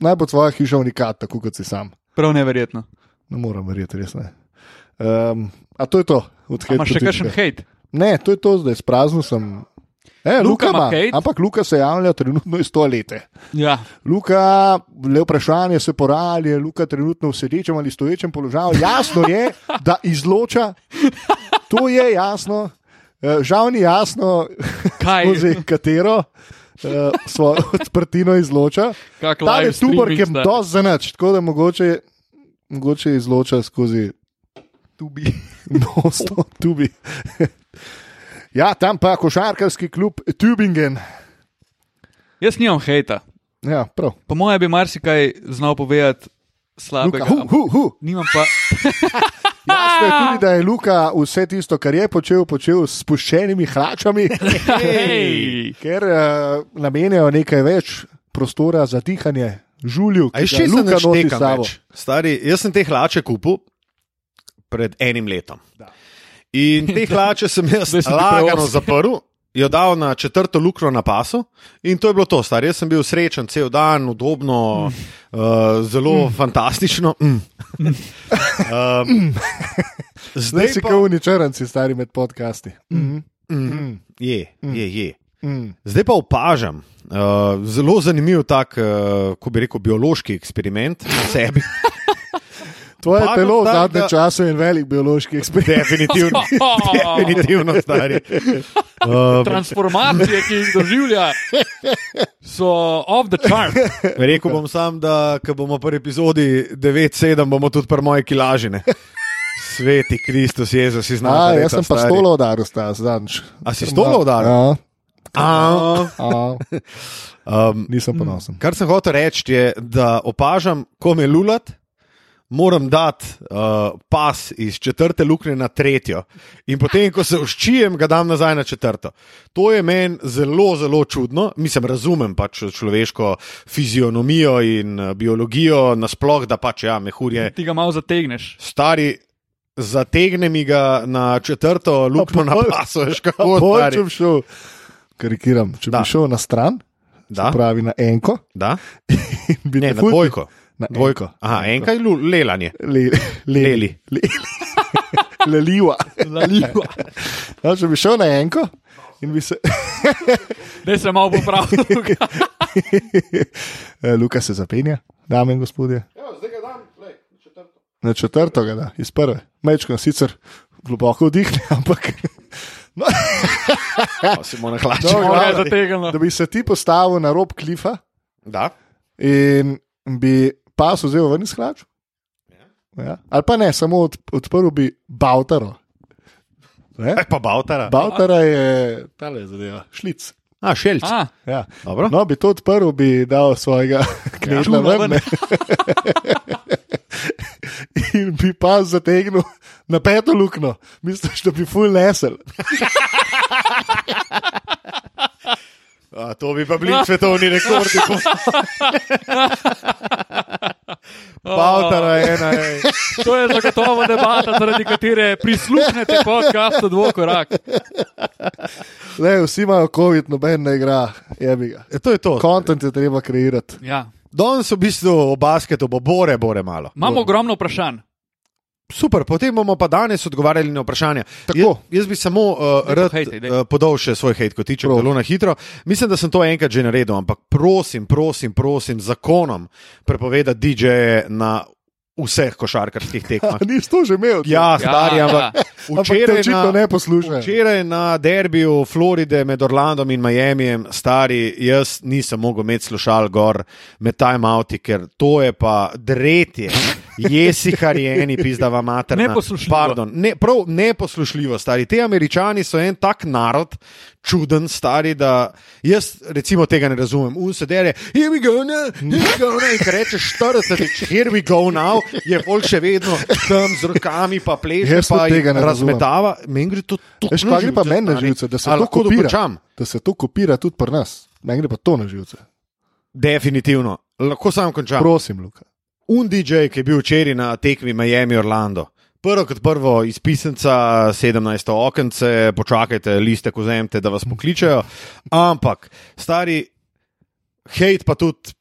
Naj bo tvoja hiša unikat, tako kot si sam. Prav neverjetno. Ne moram verjeti, res ne. Um, a to je to, od A Imaš še kakšen hejt? Ne, to je to, zdaj sprazno sem. E, Luka Luka ima hejt? ampak Luka se javlja trenutno iz toalete. Ja. Luka, le vprašanje se pora, ali je Luka trenutno v sedečem ali stoječem položaju. Jasno je, da izloča, to je jasno. Eh, Žal ni jasno, Kaj? skozi katero uh, svojo odprtino izloča. Ta je tuber, ki je dosti zanač, tako da mogoče, mogoče izloča skozi Tubi. nosto tubi. Ja, tam pa košarkarski klub Tübingen. Jaz nimam hejta. Ja, prav. Po mojem bi marsikaj znal povedati slabega. Luka, hu, hu, hu. Nimam pa. Jasno je tudi, da je Luka vse tisto, kar je počel, počel s spuščenimi hlačami, Hej! ker uh, namenjajo nekaj več prostora za dihanje, žulju, A ki je še ga se Luka nosi s naštekam sabo. več. Stari, jaz sem te hlače kupil pred enim letom. In te hlače sem jaz lagano zaprl. Jo dal na četrto luknjo na pasu in to je bilo to, star. Jaz sem bil srečen cel dan, udobno, mm. uh, zelo mm. fantastično. Mm. um, Zdaj si pa- kot uničrnci, stari med podcasti. Mm. Mm, je, je, je. Mm. Zdaj pa opažam uh, zelo zanimiv tak, uh, ko bi rekel, biološki eksperiment na sebi. Tvoje Opažam telo v tak, zadnje da- čase je velik biološki eksperiment. Definitivno, definitivno stari. Uh, Transformacije, ki jih doživlja, so off the chart. rekel bom sam, da ko bomo pri epizodi 9-7, bomo tudi pri moji kilažine. Sveti Kristus, Jezus, znaš. jaz sem pa stolo udaril, zadnjič. A si stolo udaril? Ja, A, a, um, nisem ponosen. kar sem hotel reči, je, da opažam, ko me lulat. Moram dati uh, pas iz četrte luknje na tretjo, in potem, ko se uščijem, ga dam nazaj na četrto. To je meni zelo, zelo čudno. Mislim, razumem pač človeško fizionomijo in uh, biologijo, nasploh, da pač ja, mehurje Ti ga malo zategneš. stari. Zategne mi ga na četrto luknjo na pasu, veš kako stari. če bi šel, karikiram, če Da. bi šel na stran, Da, pravi na enko, da, bi ne, te na dvojko. Na Dvojko. Aha, enka je lelanje. Le, le, Leli. le, leliva. Zaliva. No, če bi šel na enko in bi se. Da se malo popravil. Eh, Luka se zapenja, dame in gospodje. Na četrto ga da, iz prve. Mečko sicer globoko vdihne, ampak. No, mu nahlačil. No, glavno, zategnilo. da bi se ti postavil na rob klifa Da. in bi pas vzel ven iz hlač. Ja. Ali pa ne, samo od, odprl bi Bautaro. Ne? Kaj pa Bautara? Bautara je tale zadeva, šlic. A, šelč. A, Ja. Dobro. No, bi to odprl, bi dal svojega knedla čuno ven. ven. ne. In bi pas zategnil na peto luknjo, misliš, da bi full nesel. A, to bi pa bili svetovni rekordi. Bavtara ena, ej. To je zagotovo debata, zaradi katere prisluhnete podkastu Dvokorak. Le, vsi imajo COVID, noben ne igra, jebi ga. E, to je to. Kontent je treba kreirati. Ja. Danes v bistvu o basketu bo bore, bore malo. Imamo ogromno vprašanj. Super, potem bomo pa danes odgovarjali na vprašanja. Tako. Jaz, jaz bi samo uh, rad daj. uh, podal še svoj hejt, kot tiče zelo na hitro. Mislim, da sem to enkrat že naredil, ampak prosim, prosim, prosim, zakonom prepovedati DJ-je na vseh košarkarskih tekmah. A nisi to že imel? Ja, stari, ja. ampak te včeraj na, ne poslušajo. včeraj na derbiju Floride med Orlandom in Miamijem, stari, jaz nisem mogel imeti slušal gor med timeouti, ker to je pa dretje. Jesi harijeni, pizdava mater. Neposlušljivo. Pardon, ne, prav neposlušljivo, stari. Ti američani so en tak narod, čuden, stari, da jaz recimo tega ne razumem. Un se dere, here we go now, here we go now. In rečeš 40, here we go now, je bolj še vedno tam z rokami, pa pleše, pa tudi tega ne razmetava. Meni gre to tako. Veš, kaj gre pa meni na živce, da se Ali to kopira. dokončam? Da se to kopira tudi pri nas. Meni gre pa to na živce. Definitivno. Lahko sam končam. Prosim, Luka. Un DJ, ki je bil včeraj na tekmi Miami Orlando. Prvo kot prvo iz pisemca, 17 okence, počakajte, liste, ko zemete, da vas pokličejo. Ampak, stari, hejt pa tudi,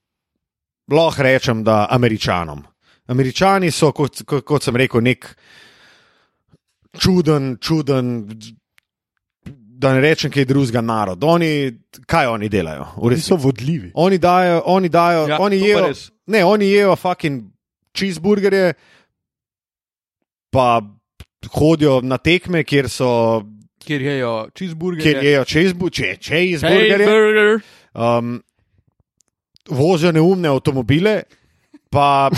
lahko rečem, da američanom. Američani so, kot, kot, kot sem rekel, nek čuden, čuden, da ne rečem, kaj drugega narod. Oni, kaj oni delajo? Oni so vodljivi. Oni dajo, oni dajo, Ja, oni res. Ne, oni jejo fucking cheeseburgerje, pa hodijo na tekme, kjer so, Kjer jejo cheeseburgerje. kjer jejo cheesebu- če- cheeseburgerje, Cheeseburger. um, vozijo neumne avtomobile. Pa,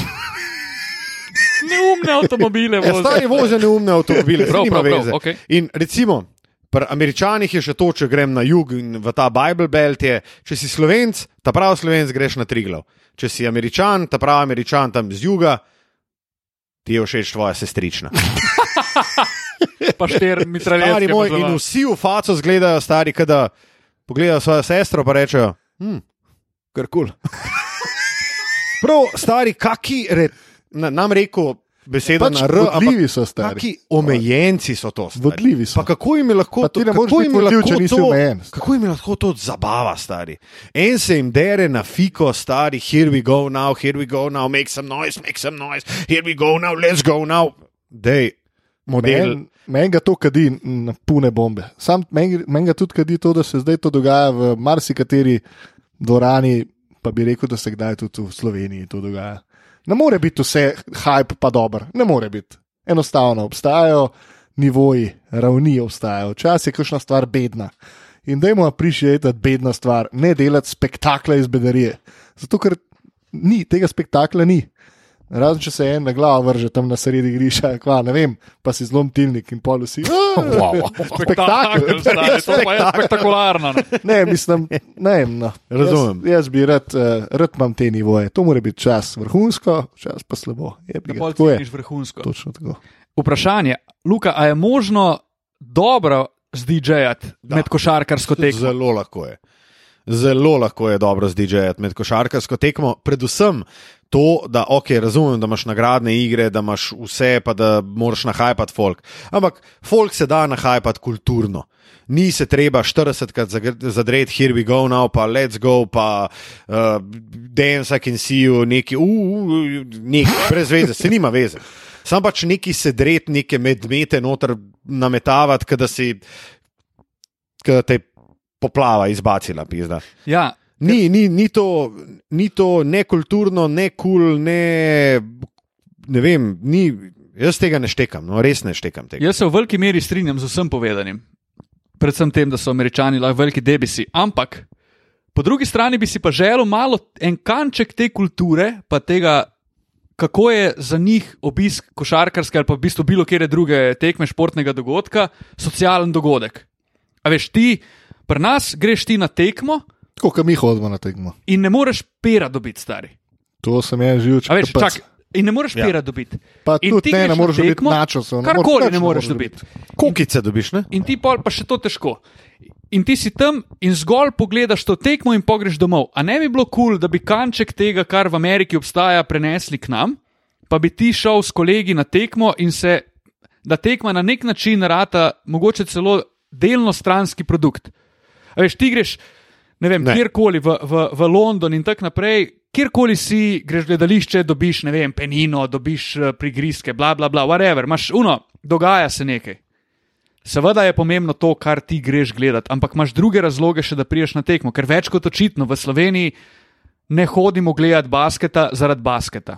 Neumne avtomobile ja, stari vozijo. vozijo neumne avtomobile, Prav, prav, prav, okej. In recimo, pri Američanih je še to, če grem na jug in v ta Bible Belt, je, če si slovenc, ta pravi slovenc, greš na Triglav. Če si američan, ta pravi američan tam z juga, ti je všeč tvoja sestrična. Pa štir moj, in vsi v faco zgledajo, stari, kada pogledajo svojo sestro, pa rečejo, hm, kar kul. Prav, stari, kaki, re, na, nam rekel besedo Pač na R, ampak so stari. kaki omejenci so to. Stari. Vodljivi so. Pa kako jim je lahko to, kako jim vodljiv, lahko če nisi to- omejen. Kako jim je lahko to zabava, stari? En se jim dere na fiko, stari, here we go now, here we go now, make some noise, make some noise, here we go now, let's go now. Dej, model. Meni men ga to kadi na pune bombe. Sam meni men ga tudi kadi to, da se zdaj to dogaja v marsikateri dvorani, pa bi rekel, da se kdaj tudi v Sloveniji to dogaja. Ne more biti vse hype pa dober, ne more biti. Enostavno obstajajo nivoji, ravni obstajajo, včasih je kakšna stvar bedna. In dajmo aprišiti bedna stvar, ne delati spektakla iz bedarije. Zato, ker ni, tega spektakla ni. Razen če se en na glavo vrže tam na sredi griša, kva, ne vem, pa si zlom tilnik in pol vsi. Wow. Spektakel, stari, to pa je spektakularno. no. Ne, mislim, ne vem. No. Razumem. Jaz, jaz bi rad, uh, rad imam te nivoje. To mora biti čas vrhunsko, čas pa slabo. Je, bi tako je. vrhunsko. Točno tako. Vprašanje, Luka, a je možno dobro zdj-jati med košarkarsko tekmo? Zelo lahko je. Zelo lahko je dobro zdj-jati med košarkarsko tekmo, predvsem to, da ok, razumem, da imaš nagradne igre, da imaš vse, pa da moraš nahajpati folk. Ampak folk se da nahajpati kulturno. Ni se treba 40krat zadreti, here we go now, pa let's go, pa uh, dance, I can see you, neki, uh, uh, neki, brez veze, se nima veze. Sam pač neki sedret, neke medmete noter nametavati, kada si, kada te poplava izbacila, pizda. Ja, Ni, ni, ni, to, ni to ne kulturno, ne kul, cool, ne, ne vem, ni, jaz tega ne štekam, no, res ne štekam tega. jaz se v veliki meri strinjam z vsem povedanim. Predvsem tem, da so američani lahko veliki debisi. Ampak po drugi strani bi si pa želel malo en kanček te kulture, pa tega, kako je za njih obisk košarkarske ali pa v bistvu bilo kere druge tekme športnega dogodka, socialen dogodek. A veš, ti, pri nas greš ti na tekmo Tako kot mi hodimo na tekmo. in ne moreš pera dobiti, stari. To sem jaz živel, A veš, čak, In ne moreš Ja. pira dobiti. Pa In tudi ne, ne na moreš dobiti tekmo, načosov. Karkoli ne moreš dobiti. Kokice dobiš, ne? In ti pol pa še to težko. In ti si tam in zgolj pogledaš to tekmo in pogreš domov. A ne bi bilo kul, cool, da bi kanček tega, kar v Ameriki obstaja, prenesli k nam, pa bi ti šel s kolegi na tekmo in se, da tekma na nek način rata, mogoče celo delno stranski produkt. A veš, ti greš, ne vem, Ne. kjerkoli v, v, v London in tako naprej. Kjerkoli si, greš gledališče, dobiš, ne vem, penino, dobiš eh, prigrizke, bla, bla, bla, whatever, imaš uno, dogaja se nekaj. Seveda je pomembno to, kar ti greš gledati, ampak imaš druge razloge še, da priješ na tekmo, ker več kot očitno v Sloveniji ne hodimo gledati basketa zaradi basketa.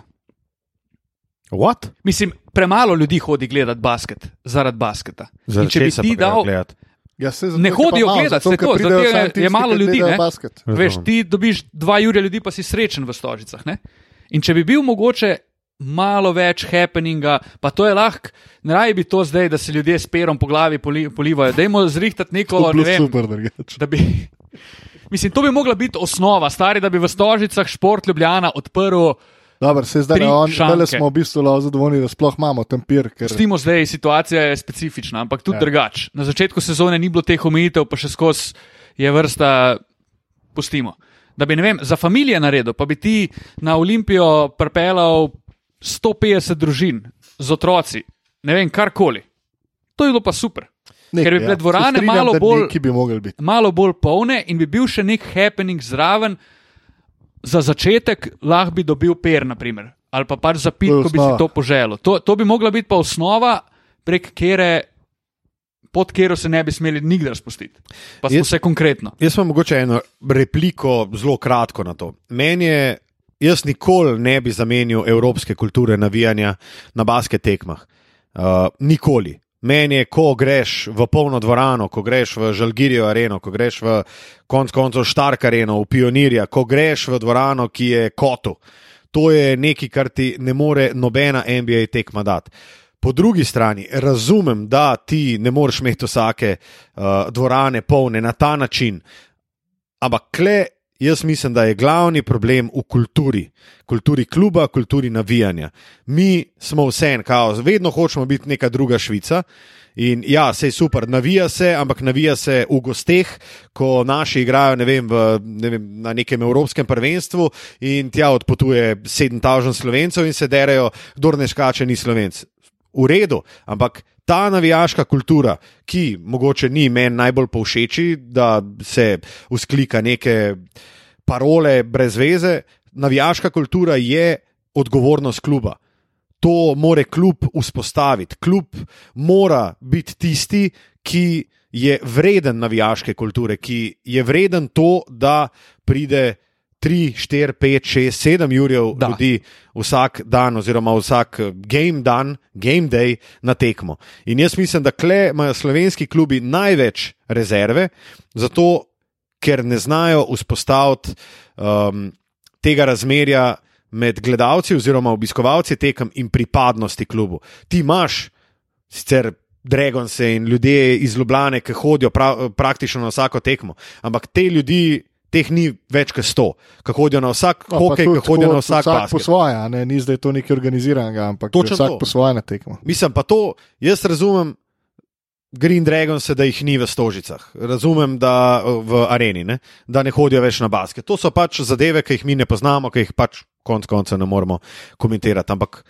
What? Mislim, premalo ljudi hodi gledati basket zaradi basketa. In Zaradi če bi ti dal, gledat? Ja, saj zato, Ne hodijo malo, gledat, zato, saj ker to, zato je- je malo ljudi, veš, ti dobiš dva jurja ljudi, pa si srečen v stožicah. Ne? In če bi bil mogoče malo več happeninga, pa to je lahko, ne raje bi to zdaj, da se ljudje s perom po glavi poli, polivajo. Dajmo zrihtati neko, To ne vem, super, da bi. Mislim, to bi mogla biti osnova, stari, da bi v Stožicah šport Ljubljana odprl. Dobro, se zdaj on, zdaj smo v bistvu zadovoljni, da sploh imamo tam pir. Ker... Stimo zdaj, situacija je specifična, ampak tudi Ja. ja. drugače. Na začetku sezone ni bilo teh omejitev, pa še skozi je vrsta, pustimo. Da bi, vem, za družine naredil, pa bi ti na Olimpijo pripeljal 150 družin z otroci, ne vem, karkoli. To je bilo pa super. Nek, ker bi bile dvorane Se strinjam, malo bolj- Neki bi biti. malo bolj polne in bi bil še nek happening zraven. Za začetek lahko bi dobil per, naprimer, ali pa pač za je ko bi si to poželel. To, to bi mogla biti pa osnova, prek kere, pod katero se ne bi smeli nikdar spustiti. Pa smo Jaz- se konkretno. Jaz imam mogoče eno repliko, zelo kratko na to. Meni je, jaz nikoli ne bi zamenil evropske kulture navijanja na basket tekmah. Uh, nikoli. Meni je, ko greš v polno dvorano, ko greš v Žalgirijo areno, ko greš v konc koncev Štark areno, v Pionirja, ko greš v dvorano, ki je kotu. To je nekaj, kar ti ne more nobena NBA tekma dati. Po drugi strani razumem, da ti ne moreš imeti vsake uh, dvorane polne na ta način, ampak kle, jaz mislim, da je glavni problem v kulturi, kulturi kluba, kulturi navijanja. Mi smo vse en kaos, vedno hočemo biti neka druga Švica. In ja, se je super, navija se, ampak navija se v gosteh, ko naši igrajo vem, v, vem, na nekem evropskem prvenstvu in tja odpotuje 7000 slovencev in se derajo, kdo ne skače, ni slovenc. V redu, ampak ta navijaška kultura, ki mogoče ni meni najbolj povšeči, da se usklika neke parole brez veze, navijaška kultura je odgovornost kluba. To more klub vzpostaviti. Klub mora biti tisti, ki je vreden navijaške kulture, ki je vreden to, da pride 3, 4, 5, 6, 7 jurjev Da. ljudi vsak dan, oziroma vsak eh, game dan, game day na tekmo. In jaz mislim, da kle imajo slovenski klubi največ rezerve, zato ker ne znajo vzpostaviti um, tega razmerja med gledalci oziroma obiskovalci tekem in pripadnosti klubu. Ti imaš sicer. Dragonse in ljudje iz Ljubljana, ki hodijo pra, praktično na vsako tekmo, ampak te ljudi, teh ni več kot sto, ki hodijo na vsak No, hokej, tudi ki hodijo tako, na vsak vsak po svoje, ne? ni zdaj to nekaj organiziranega, ampak Točno vsak to. po svoje na tekmo. Mislim pa to, jaz razumem Green Dragons, da jih ni v stožicah, razumem, da v areni, ne? da ne hodijo več na basket. To so pač zadeve, ki jih mi ne poznamo, ki jih pač konec konca ne moremo komentirati. Ampak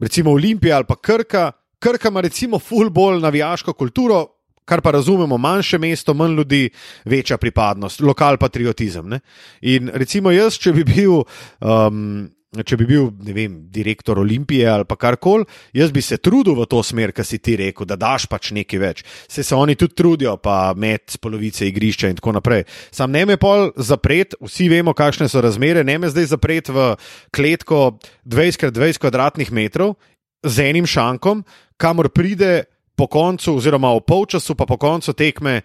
recimo Olimpija ali pa Krka, Krka ima recimo full bolj navijaško kulturo. Kar pa razumemo, manjše mesto, manj ljudi, večja pripadnost, lokal patriotizem. Ne? In recimo jaz, če bi bil um, če bi bil vem, direktor Olimpije ali pa karkoli, jaz bi se trudil v to smer, kar si ti rekel, da daš pač nekaj več. Se, se oni tudi trudijo, pa med polovice igrišča in tako naprej. Sam ne me pol zapret, vsi vemo, kakšne so razmere, ne me zdaj zapret v kletko 20x20 kvadratnih metrov z enim šankom, kamor pride po koncu, oziroma v polčasu, pa po koncu tekme.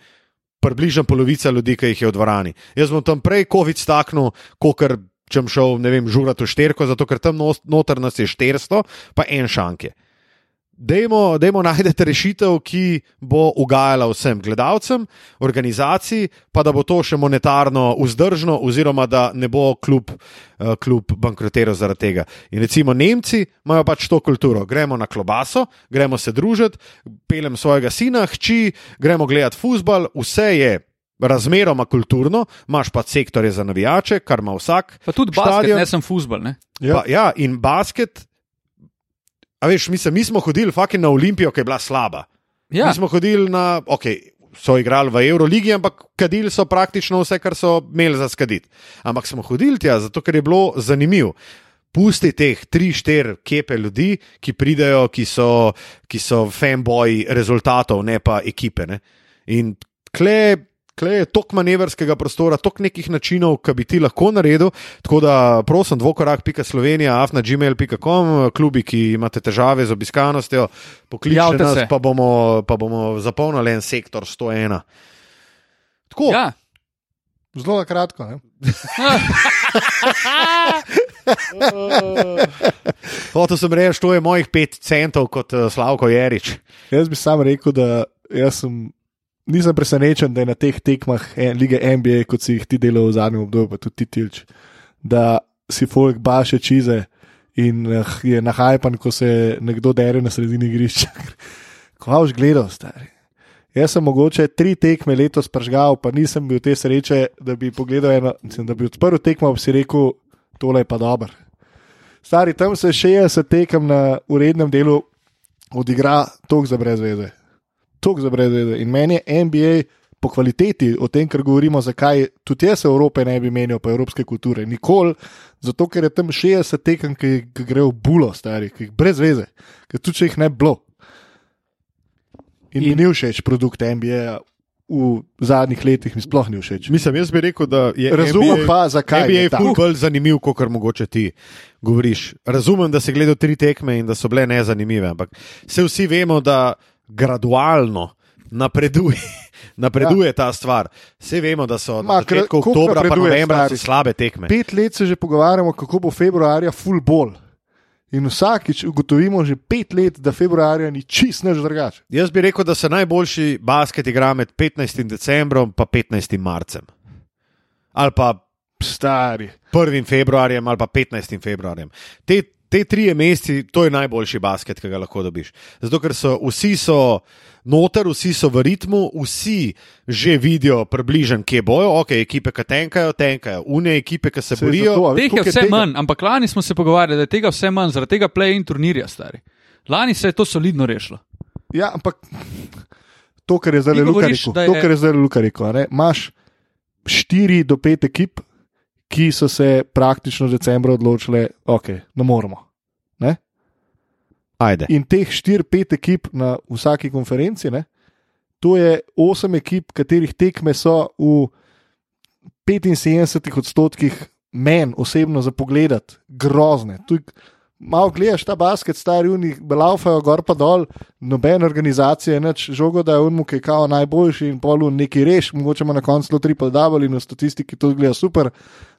Približno polovica ljudi, ki jih je v dvorani. Jaz bom tam prej COVID staknil, kot če bom šel, ne vem, žurati v šterko, zato ker tam noter nas je 400, pa en šank je. Dajmo, dajmo najti rešitev, ki bo ugajala vsem gledalcem, organizaciji, pa da bo to še monetarno vzdržno, oziroma da ne bo klub, uh, klub bankrotiral zaradi tega. In recimo Nemci imajo pač to kulturo. Gremo na klobaso, gremo se družiti, pelem svojega sina, hči, gremo gledati futbal, vse je. Razmeroma kulturno, imaš pa sektorje za navijače, kar ima vsak. Pa tudi basket, štadion. ne sem futbol. Ne? Ja. Pa, ja, in basket. A veš, mi, se, mi smo hodili fucking na Olimpijo, ki je bila slaba. Ja. Mi smo hodili na, ok, so igrali v Euroligi, ampak kadili so praktično vse, kar so imeli za skaditi. Ampak smo hodili tja, zato ker je bilo zanimivo. Pusti teh tri, štiri kepe ljudi, ki pridejo, ki so, ki so fanboji rezultatov, ne pa ekipe. Ne? In kle, kle je toliko manevrskega prostora, toliko nekih načinov, ki bi ti lahko naredil. Tako da prosim, dvokorak.slovenija, afna.gmail.com, klubi, ki imate težave z obiskanostjo, pokličite nas, se. pa bomo, pa bomo zapolnili en sektor 101. Tako, Ja. Zelo na kratko. Ne? hotel sem reči, to je mojih pet centov kot uh, Slavko Jerič. Jaz bi sam rekel, da jaz sem, nisem presenečen, da je na teh tekmah lige NBA, kot si jih ti delal v zadnjem obdobju, pa tudi ti tilč, da si folk baše čize in eh, je nahajpan, ko se nekdo dere na sredini igrišča. Ko boš gledal, stari. Jaz sem mogoče tri tekme letos pržgal, pa nisem bil te sreče, da bi pogledal eno, da bi odprl tekmo, bi si rekel, tole je pa dober. Stari, tam se 60 tekem na urednem delu odigra tok za brezveze. Tok za brezveze. In meni je NBA po kvaliteti, o tem, kar govorimo, zakaj tudi jaz Evrope ne bi menil, pa evropske kulture. Nikoli, zato ker je tam 60 tekem, ki, ki grejo bulo, stari, ki jih brez veze, ker tudi če jih ne bi bilo. In, in mi ni všeč produkt NBA. V zadnjih letih mi sploh ni všeč. Mislim, jaz bi rekel, da je Razumem NBA, pa, zakaj NBA je tako. ful bolj zanimiv, kot kar mogoče ti govoriš. Razumem, da si gledal tri tekme in da so bile nezanimive, ampak se vsi vemo, da gradualno napreduje. Napreduje ja. ta stvar. Vse vemo, da so Ma, na začetku oktobra in novembra slabe tekme. Pet let se že pogovarjamo, kako bo februarja full bol. In vsakič ugotovimo že pet let, da februarja ni čist než drugače. Jaz bi rekel, da se najboljši basket igra med 15. decembrom in 15. marcem. Ali pa Stari. 1. februarjem ali pa 15. februarjem. Te, te tri meseci, to je najboljši basket, ki ga lahko dobiš. Zato, ker so vsi so noter, vsi so v ritmu, vsi že vidijo približen, kje bojo, ok, ekipe, ki tenkajo, tenkajo, une ekipe, ki se Saj borijo. zato, Teh je vse tega? manj, ampak lani smo se pogovarjali, da je tega vse manj, zaradi tega play in turnirja, stari. Lani se je to solidno rešilo. Ja, ampak to, kar je zdaj Luka rekel, je- to, kar je zdaj Luka rekel, imaš štiri do pet ekip, ki so se praktično decembra odločile, ok, ne moremo. Ne? Ajde. In teh štiri, pet ekip na vsaki konferenci, ne, to je osem ekip, katerih tekme so v 75 odstotkih meni osebno za pogled grozne. Tu malo gledaš ta basket, stari uni, belaufajo gor pa dol, nobena organizacija, neč žogo, da je unmu, ki je kao najboljši in polu neki reš, mogoče ima na koncu celo triple double in v statistiki to zgleda super.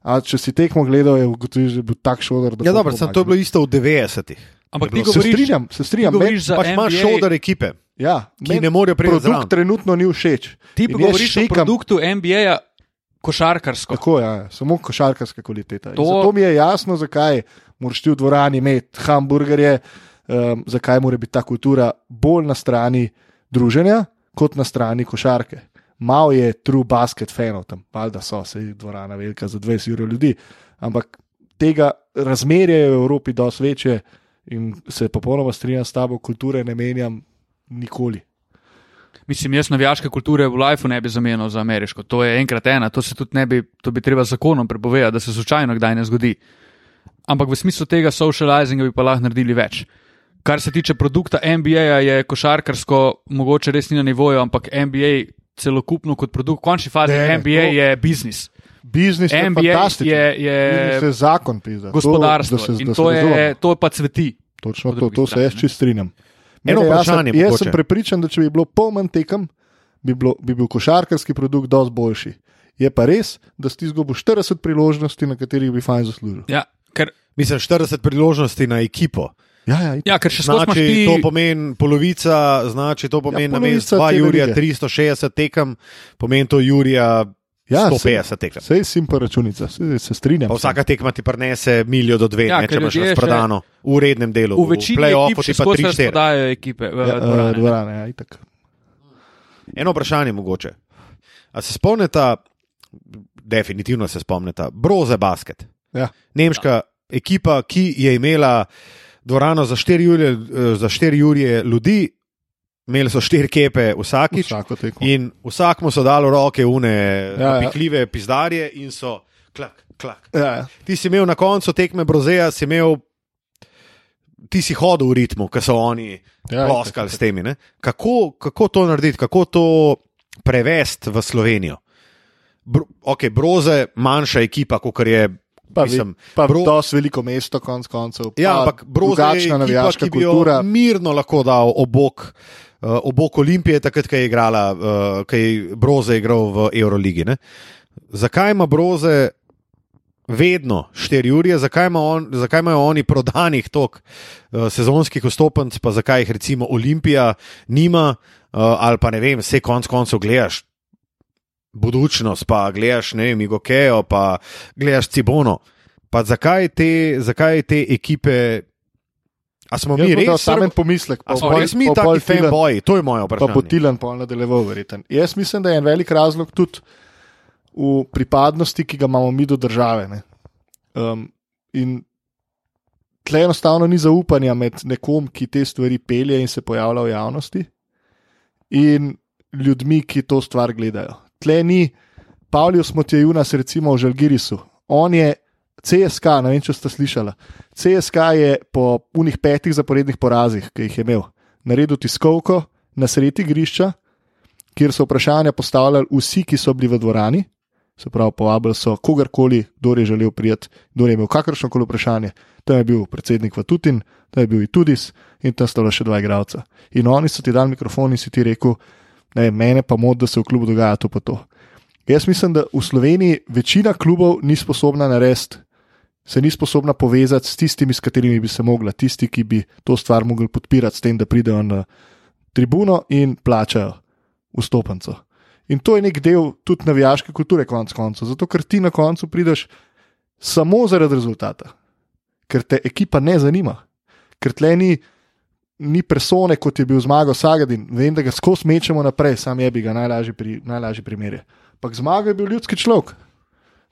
A če si tekmo gledal, je ugotovil, da je bil tak šodar. da Ja, dobro, sem, to je bilo bil. isto v 90-ih. Ampak Je ti bilo- Se govoriš, strinjam, se strinjam. govoriš za Pač imaš NBA, šoder ekipe. Ja, ki ne morejo priti Produkt zraven. trenutno ni všeč. Ti In govoriš o štekam- produktu NBA-ja košarkarsko. Tako je, ja, samo košarkarska kvaliteta. To- To... Zato mi je jasno, zakaj moraš ti v dvorani imeti hamburgerje, um, zakaj mora biti ta kultura bolj na strani druženja, kot na strani košarke. Malo je true basket fanov tam, valjda so, se je dvorana velika za 20 ur ljudi, ampak tega razmerje je v Evropi dosti večje in se popolnoma strinjam s tabo, kulture ne menjam nikoli. Mislim, jaz navijaške kulture v Lifeu ne bi zamenjal za ameriško. To je enkrat ena, to se tudi ne bi, to bi treba zakonom prepovedati, da se slučajno kdaj ne zgodi. Ampak v smislu tega socializinga bi pa lahko naredili več. Kar se tiče produkta NBA, je košarkarsko mogoče res ni na nivoju, ampak NBA celokupno kot produkt, v končni fazi Ne, NBA to- je biznis. Biznis je fantastičen. je, je Biznis je zakon, pizda. gospodarstvo To, da se- in da se to, je, to pa cveti. Točno to, to se strani, jaz ne. čist strinjam. Eno jaz vprašanje jaz mogoče. sem prepričan, da če bi bilo pol manj tekem, bi, bilo, bi bil košarkarski produkt dosti boljši. Je pa res, da si izgubil 40 priložnosti, na katerih bi fajn zaslužil. Ja, ker Mislim, 40 priložnosti na ekipo. Ja, ja. Ja, ker še Znači, ti. to pomeni polovica, znači to pomeni Ja, na mestu polovica 2 cele Jurija lige. 360 tekem, pomeni to Jurija Ja, 150 tekem. Sej simpel računica, se, se strinjam. Pa vsaka tekma ti prinese milijo do dve, Ja, ja, ne, če imaš ljudje še- razprodano v rednem delu. V večini play-offu ti pa skozi 3-4. razprodajajo ekipe. v ja, dvorane. uh, dvorane, ja, itak. Eno vprašanje mogoče. A se spomnite, definitivno se spomnite, Broze Basket. Ja. Nemška ekipa, ki je imela dvorano za 4 jurje, eh, za 4 jurje ljudi, imeli so 4 kepe vsakič. In vsakmu so dali roke une Ja, ja, ja. pizdarje in so klak, klak. Ja, ja. Ti si imel na koncu tekme Brozeja, si imel, ti si hodil v ritmu, ki so oni Ja, ploskali itak, s temi. ne. Kako, kako to narediti, kako to prevesti v Slovenijo? Bro, ok, Broze, manjša ekipa, kot je. Pa, mislim, pa Bro- dosti veliko mesto, konc koncev. Ja, pa ampak drugačna ekipa, navijaška jo kultura. mirno lahko dal obok. Uh, obok Olimpije, takrat, ko je igrala, uh, ko je Broze igral v Euroligi. Ne? Zakaj ima Broze vedno 4 ure, zakaj, ima on, zakaj imajo oni prodanih tok uh, sezonskih vstopnic, pa zakaj jih recimo Olimpija nima, uh, ali pa ne vem, vse konc koncev gledaš. Budučnost, pa gledaš, ne vem, Igokejo, pa gledaš Cibono. Pa zakaj te, zakaj te ekipe, a smo mi bom dal res samo pomislek. Pa smo res mi pa taki fanboji? To je moje Pa vprašanje. bo Tilan pol nadaljeval, verjeten. Jaz mislim, da je en velik razlog tudi v pripadnosti, ki ga imamo mi do države. Ne. Um, in tle enostavno ni zaupanja med nekom, ki te stvari pelje in se pojavlja v javnosti, in ljudmi, ki to stvar gledajo. Tle ni Pavlius Motjejunas, recimo v Žalgirisu. On je CSK, ne vem, če ste slišali. CSK je po unih petih zaporednih porazih, ki jih je imel, naredil tiskovko na sredi igrišča, kjer so vprašanja postavljali vsi, ki so bili v dvorani. Se pravi, povabili so kogarkoli, kdo je želel prijeti, kdo je imel kakršno koli vprašanje. Tam je bil predsednik Vatutin, tam je bil Itudis in tam sta bila še dva igralca. In oni so ti dali mikrofon in si ti rekel, ne, mene pa mod, da se v klubu dogaja to pa to. Jaz mislim, da v Sloveniji večina klubov ni sposobna narediti, se ni sposobna povezati s tistimi, s katerimi bi se mogla, tisti, ki bi to stvar mogli podpirati, s tem, da pridejo na tribuno in plačajo vstopnico. In to je nek del tudi navijaške kulture, konec koncev. Zato, ker ti na koncu prideš samo zaradi rezultata, ker te ekipa ne zanima, ker tle ni, ni persone, kot je bil zmago Sagadin. Vem, da ga skozi mečemo naprej, sam je bi ga najlažji, pri, najlažji primer. Ampak zmago je bil ljudski človek.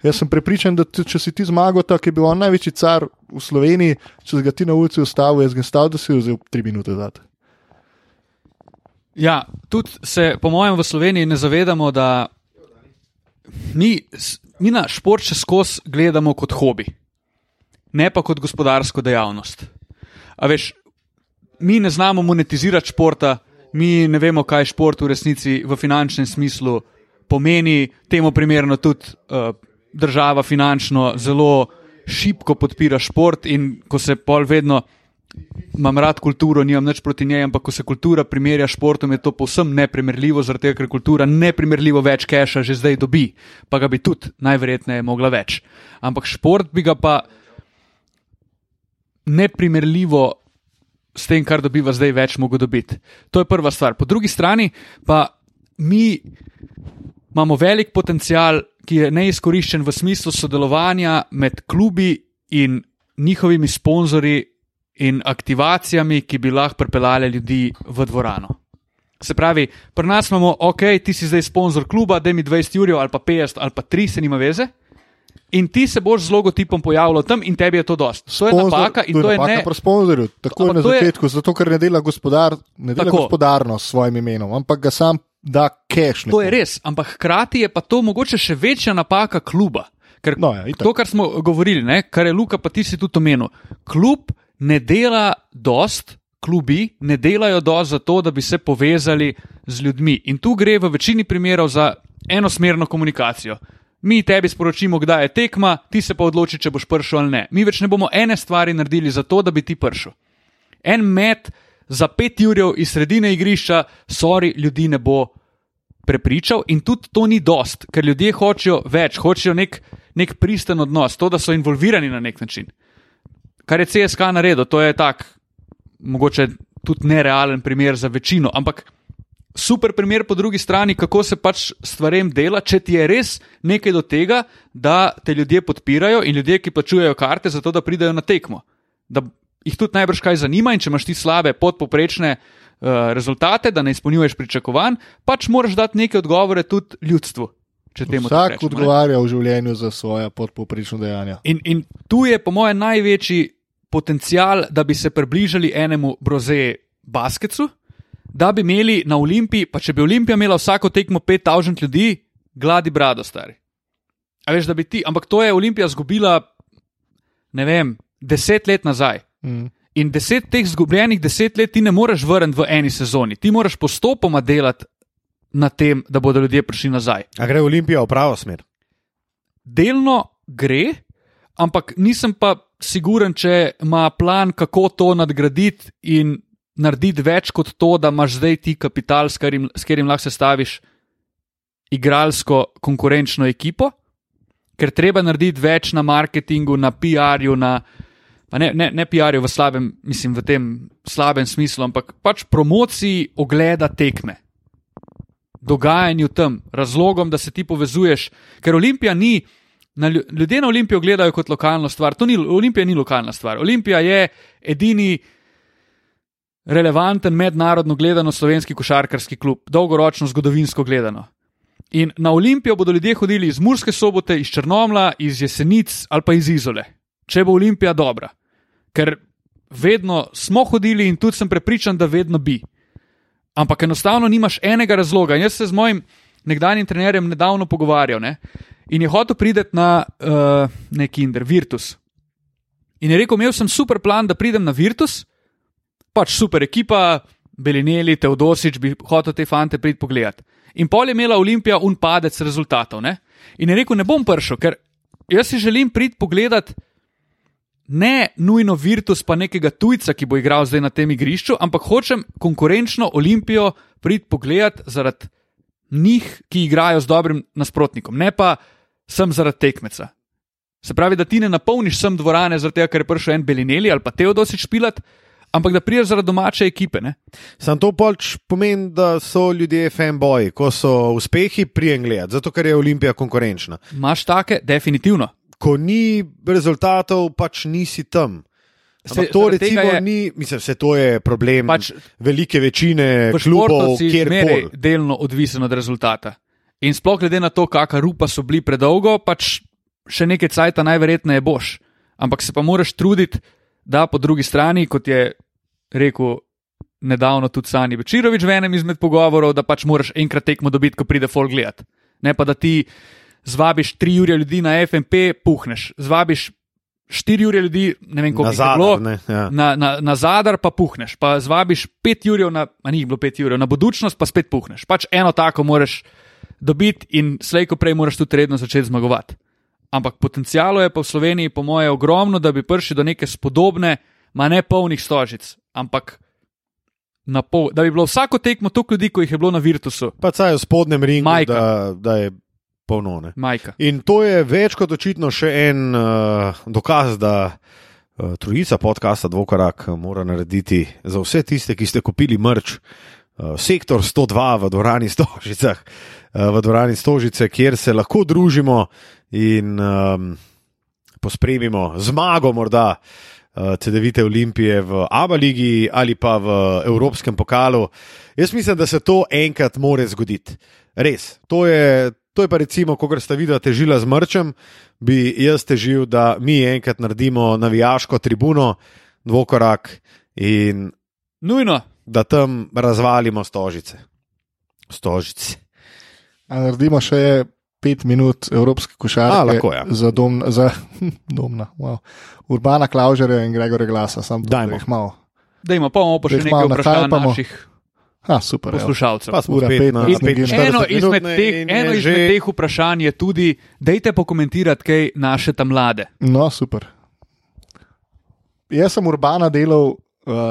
Jaz sem prepričan, da če si ti zmagal, tako je bil on največji car v Sloveniji, če si ga ti na ulici ustavil, jaz ga stavil, da si vzel tri minute zate. Ja, tudi se, po mojem, v Sloveniji ne zavedamo, da mi, mi na šport še skozi gledamo kot hobi, ne pa kot gospodarsko dejavnost. A veš, mi ne znamo monetizirati športa, mi ne vemo, kaj šport v resnici v finančnem smislu pomeni, temu primerno tudi uh, država finančno zelo šibko podpira šport in ko se pol vedno imam rad kulturo, nimam nič proti njej, ampak ko se kultura primerja s športom, je to povsem neprimerljivo, zaradi tega, ker kultura neprimerljivo več keša že zdaj dobi, pa ga bi tudi najverjetneje mogla več. Ampak šport bi ga pa neprimerljivo s tem, kar dobiva zdaj, več mogel dobiti. To je prva stvar. Po drugi strani pa mi imamo velik potencial, ki je neizkoriščen v smislu sodelovanja med klubi in njihovimi sponzorji in aktivacijami, ki bi lahko pripeljale ljudi v dvorano. Se pravi, pri nas imamo, ok, ti si zdaj sponzor kluba, da mi 20 ur ali pa 50 ali pa 3, se nima veze. In ti se boš z logotipom pojavljal tam, in tebi je to dost. To je napaka in to je napaka ne. pri sponzorju, tako je na to je- začetku, zato ker ne dela, gospodar, ne dela Tako. gospodarno s svojim imenom, ampak ga sam da cash. To je res, ampak hkrati je pa to mogoče še večja napaka kluba. Ker No, ja, itak. to, kar smo govorili, ne, kar je Luka, pa ti si tudi omenil. Klub ne dela dost, klubi ne delajo dost za to, da bi se povezali z ljudmi. In tu gre v večini primerov za enosmerno komunikacijo. Mi tebi sporočimo, kdaj je tekma, ti se pa odloči, če boš prišel ali ne. Mi več ne bomo ene stvari naredili za to, da bi ti prišel. En met za pet jurjev iz sredine igrišča, sorry, ljudi ne bo prepričal, in tudi to ni dost, ker ljudje hočejo več, hočejo nek, nek pristen odnos, to, da so involvirani na nek način. Kar je CSK naredil, to je tak mogoče tudi nerealen primer za večino, ampak super primer po drugi strani, kako se pač stvarem dela, če ti je res nekaj do tega, da te ljudje podpirajo in ljudje, ki plačujejo karte, zato da pridejo na tekmo. Da jih tudi najbrž kaj zanima in če imaš ti slabe, podpoprečne uh, rezultate, da ne izpolnjuješ pričakovanj, pač moraš dati neke odgovore tudi ljudstvu. Vsak rečemo, ne. odgovarja v življenju za svoje podpoprečno dejanje. In, in tu je, po mojem, največji potencial, da bi se približali enemu broze basketu, da bi imeli na Olimpiji, pa če bi Olimpija imela vsako tekmo 5000 ljudi, gladi brado, stari. A veš, da bi ti, ampak to je Olimpija izgubila, ne vem, deset let nazaj. Mm. In deset teh izgubljenih deset let ti ne moreš vrniti v eni sezoni. Ti moraš postopoma delati na tem, da bodo ljudje prišli nazaj. A gre Olimpija v pravo smer? delno gre, ampak nisem pa siguren, če ima plan, kako to nadgraditi in narediti več kot to, da imaš zdaj ti kapital, s katerim, s katerim lahko sestaviš igralsko konkurenčno ekipo, ker treba narediti več na marketingu, na PR-ju, na. Ne, ne, ne PR-ju v slabem, mislim, v tem slabem smislu, ampak pač promociji ogleda tekme dogajanju tam, razlogom, da se ti povezuješ, ker Olimpija ni. Na, lju- ljudje na Olimpijo gledajo kot lokalno stvar. To ni, Olimpija ni lokalna stvar. Olimpija je edini relevanten mednarodno gledano slovenski košarkarski klub, dolgoročno zgodovinsko gledano. In na Olimpijo bodo ljudje hodili iz Murske sobote, iz Črnomla, iz Jesenic ali pa iz Izole, če bo Olimpija dobra. Ker vedno smo hodili in tudi sem prepričan, da vedno bi. Ampak enostavno nimaš enega razloga. In jaz se z mojim nekdanjim trenerjem nedavno pogovarjal ne? in je hotel priti na uh, neki Inder, Virtus. In je rekel: Imel sem super plan, da pridem na Virtus, pač super ekipa, Belineli, Teodosič bi hotel te fante priti pogledat. In pol je imela Olimpija un padec rezultatov. Ne? In je rekel: Ne bom prišel, ker jaz si želim priti pogledat ne nujno Virtus, pa nekega tujca, ki bo igral zdaj na tem igrišču, ampak hočem konkurenčno Olimpijo priti pogledat zaradi njih, ki igrajo z dobrim nasprotnikom, ne pa sem zaradi tekmeca. Se pravi, da ti ne napolniš sem dvorane zaradi tega, ker je prišel en Belineli ali pa Teodosič pilat, ampak da priješ zaradi domače ekipe. Ne? Sam to pač pomeni, da so ljudje fanboji, ko so uspehi prijem gledati, zato ker je Olimpija konkurenčna. Imaš take, definitivno. Ko ni rezultatov, pač nisi tam. Se- to recimo je- ni, mislim, se to je problem Pač velike večine klubov, kjer koli. delno odvisen od rezultata. In sploh glede na to, kakšna rupa so bili predolgo, pač še nekaj cajta najverjetneje boš. Ampak se pa moraš truditi, da po drugi strani, kot je rekel nedavno tudi Sani Večerovič v enem izmed pogovorov, da pač moraš enkrat tekmo dobiti, ko pride folk gledat. Ne pa da ti zvabiš tri ure ljudi na FMP, puhneš. Zvabiš štiri ure ljudi, ne vem koliko jih je bilo, zadar, ne, ja. na, na, na zadar pa puhneš, pa zvabiš pet jurjev, na, a ni bilo pet jurjev, na budučnost pa spet puhneš. Pač eno tako moraš dobiti in slejko prej moraš tudi redno začeti zmagovati. Ampak potencijalo je pa v Sloveniji, po moje, ogromno, da bi prišli do neke spodobne, ma ne polnih stožic, ampak na pol, da bi bilo vsako tekmo toliko ljudi, kot jih je bilo na Virtusu, Pa saj v spodnjem ringu, Majka. da, da je polno. Ne. majka. In to je več kot očitno še en uh, dokaz, da uh, trojica podcasta Dvokorak mora narediti za vse tiste, ki ste kupili mrč. Uh, sektor 102 v dvorani Stožicah, uh, v dvorani Stožice, kjer se lahko družimo in um, pospremimo zmago, morda uh, CD-vite Olimpije v Abu Leiji ali pa v Evropskem pokalu. Jaz mislim, da se to enkrat more zgoditi. Res. To je, to je pa recimo, ko sta videla težila z mrčem, bi jaz težil, da mi enkrat naredimo navijaško tribuno, dvokorak in Nujno, da tam razvalimo stožice. Stožice. A naredimo še pet minut evropske A, košarke lahko, ja. za, dom, za domna, wow. Urbana Klaužerja in Gregorja Glasa. Sam Dajmo. jih malo. da ima pa bomo pa še Da nekaj vprašanj naših Ha, super. evo. poslušalcev. Pa smo Ura spet na 15 pet- in Eno 40 izmed, teh, in eno izmed že- teh vprašanj je tudi, dajte pokomentirati kaj naše tam mlade. No, super. Jaz sem urbana delal uh,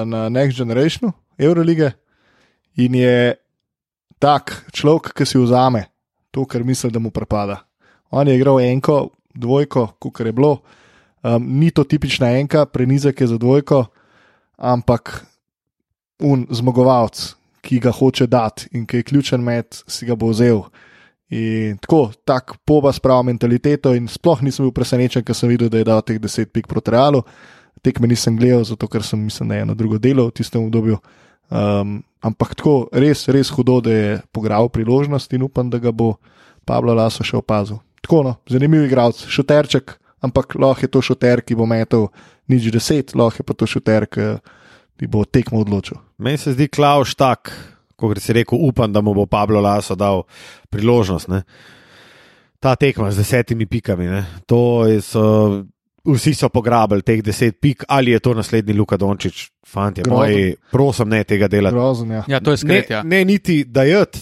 na Next Generationu, Eurolige, in je tak človek, ki si vzame to, kar misli, da mu pripada. On je igral enko, dvojko, kot je bilo. Um, ni to tipična enka, prenizek je za dvojko, ampak un zmagovalec, ki ga hoče dati in ki je ključen med, si ga bo vzel. In tako, tak poba spravo mentaliteto, in sploh nisem bil presenečen, ker sem videl, da je dal teh 10 pik proti Realu. Tekme nisem gledal, zato ker sem, mislim, da je eno drugo delo v tistem obdobju. Um, ampak tako, res, res hudo, da je pogral priložnost in upam, da ga bo Pablo Laso še opazil. Tako, no, zanimiv igralec, šuterček, ampak lahko je to šuter, ki bo metal nič deset, lahko je pa to šuter, ki ti bo tekmo odločil. Meni se zdi Klaus tak, kot si rekel, upam, da mu bo Pablo Laso dal priložnost. Ne? Ta tekma z desetimi pikami, ne? to je. So, Vsi so pograbili teh deset pik, ali je to naslednji Luka Dončić, fanti, moji, prosim, ne tega delati. Grozen, ja. Ja, to je Ne, skret. Ja. ne niti dajati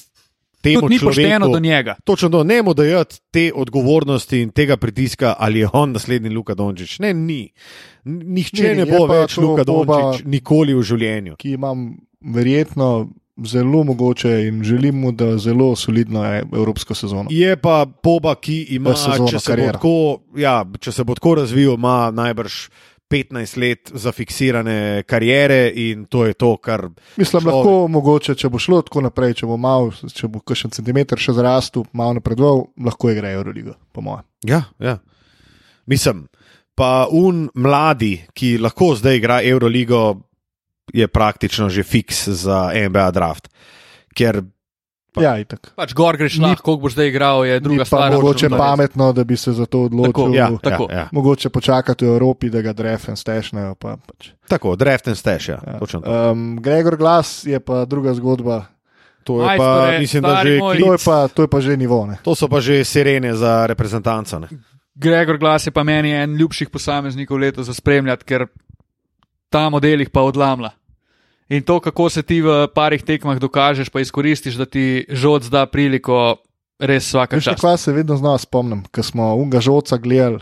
temu Tudi ni pošteno človeku- do njega. Točno to, ne mu dajati te odgovornosti in tega pritiska, ali je on naslednji Luka Dončić. Ne, ni. Nihče Ni, ne, je ne bo več Luka Dončić nikoli v življenju. ki imam verjetno zelo mogoče in želim mu, da zelo solidno je evropsko sezono. Je pa poba, ki ima, Sezono, če se, bo kariero. tako, ja, če se bo tako razvil, ima najbrž 15 let zafiksirane kariere in to je to, kar. Mislim, človek- lahko mogoče, če bo šlo tako naprej, če bo mal, če bo kakšen centimeter še zrastel, malo napredoval, lahko igra Euroligo, po mojem. Ja, ja. Mislim, pa un mladi, ki lahko zdaj igra Euroligo, je praktično že fiks za NBA draft. Ker Pa- Ja, itak. Pač gor greš Ni- lahko, koliko boš zdaj igral, je druga stvar. mogoče pametno, da bi se za to odločil. Tako, ja, Tako. ja, ja. Mogoče počakati v Evropi, da ga drefen stešnejo. Pa, pač. tako, draft and stash, ja, ja. točno to. um, Gregor Glas je pa druga zgodba. To je Majstore, pa, mislim, da stari že. To je pa, to je pa že nivo. Ne? To so pa že sirene za reprezentanco. Ne? Gregor Glas je pa meni en ljubših posameznikov leta za spremljati, ker ta model jih pa odlamla. In to, kako se ti v parih tekmah dokažeš, pa izkoristiš, da ti žod zda priliko, res vsaka Veš, čas. kaj se vedno znova spomnim, ko smo unga žoca gledali,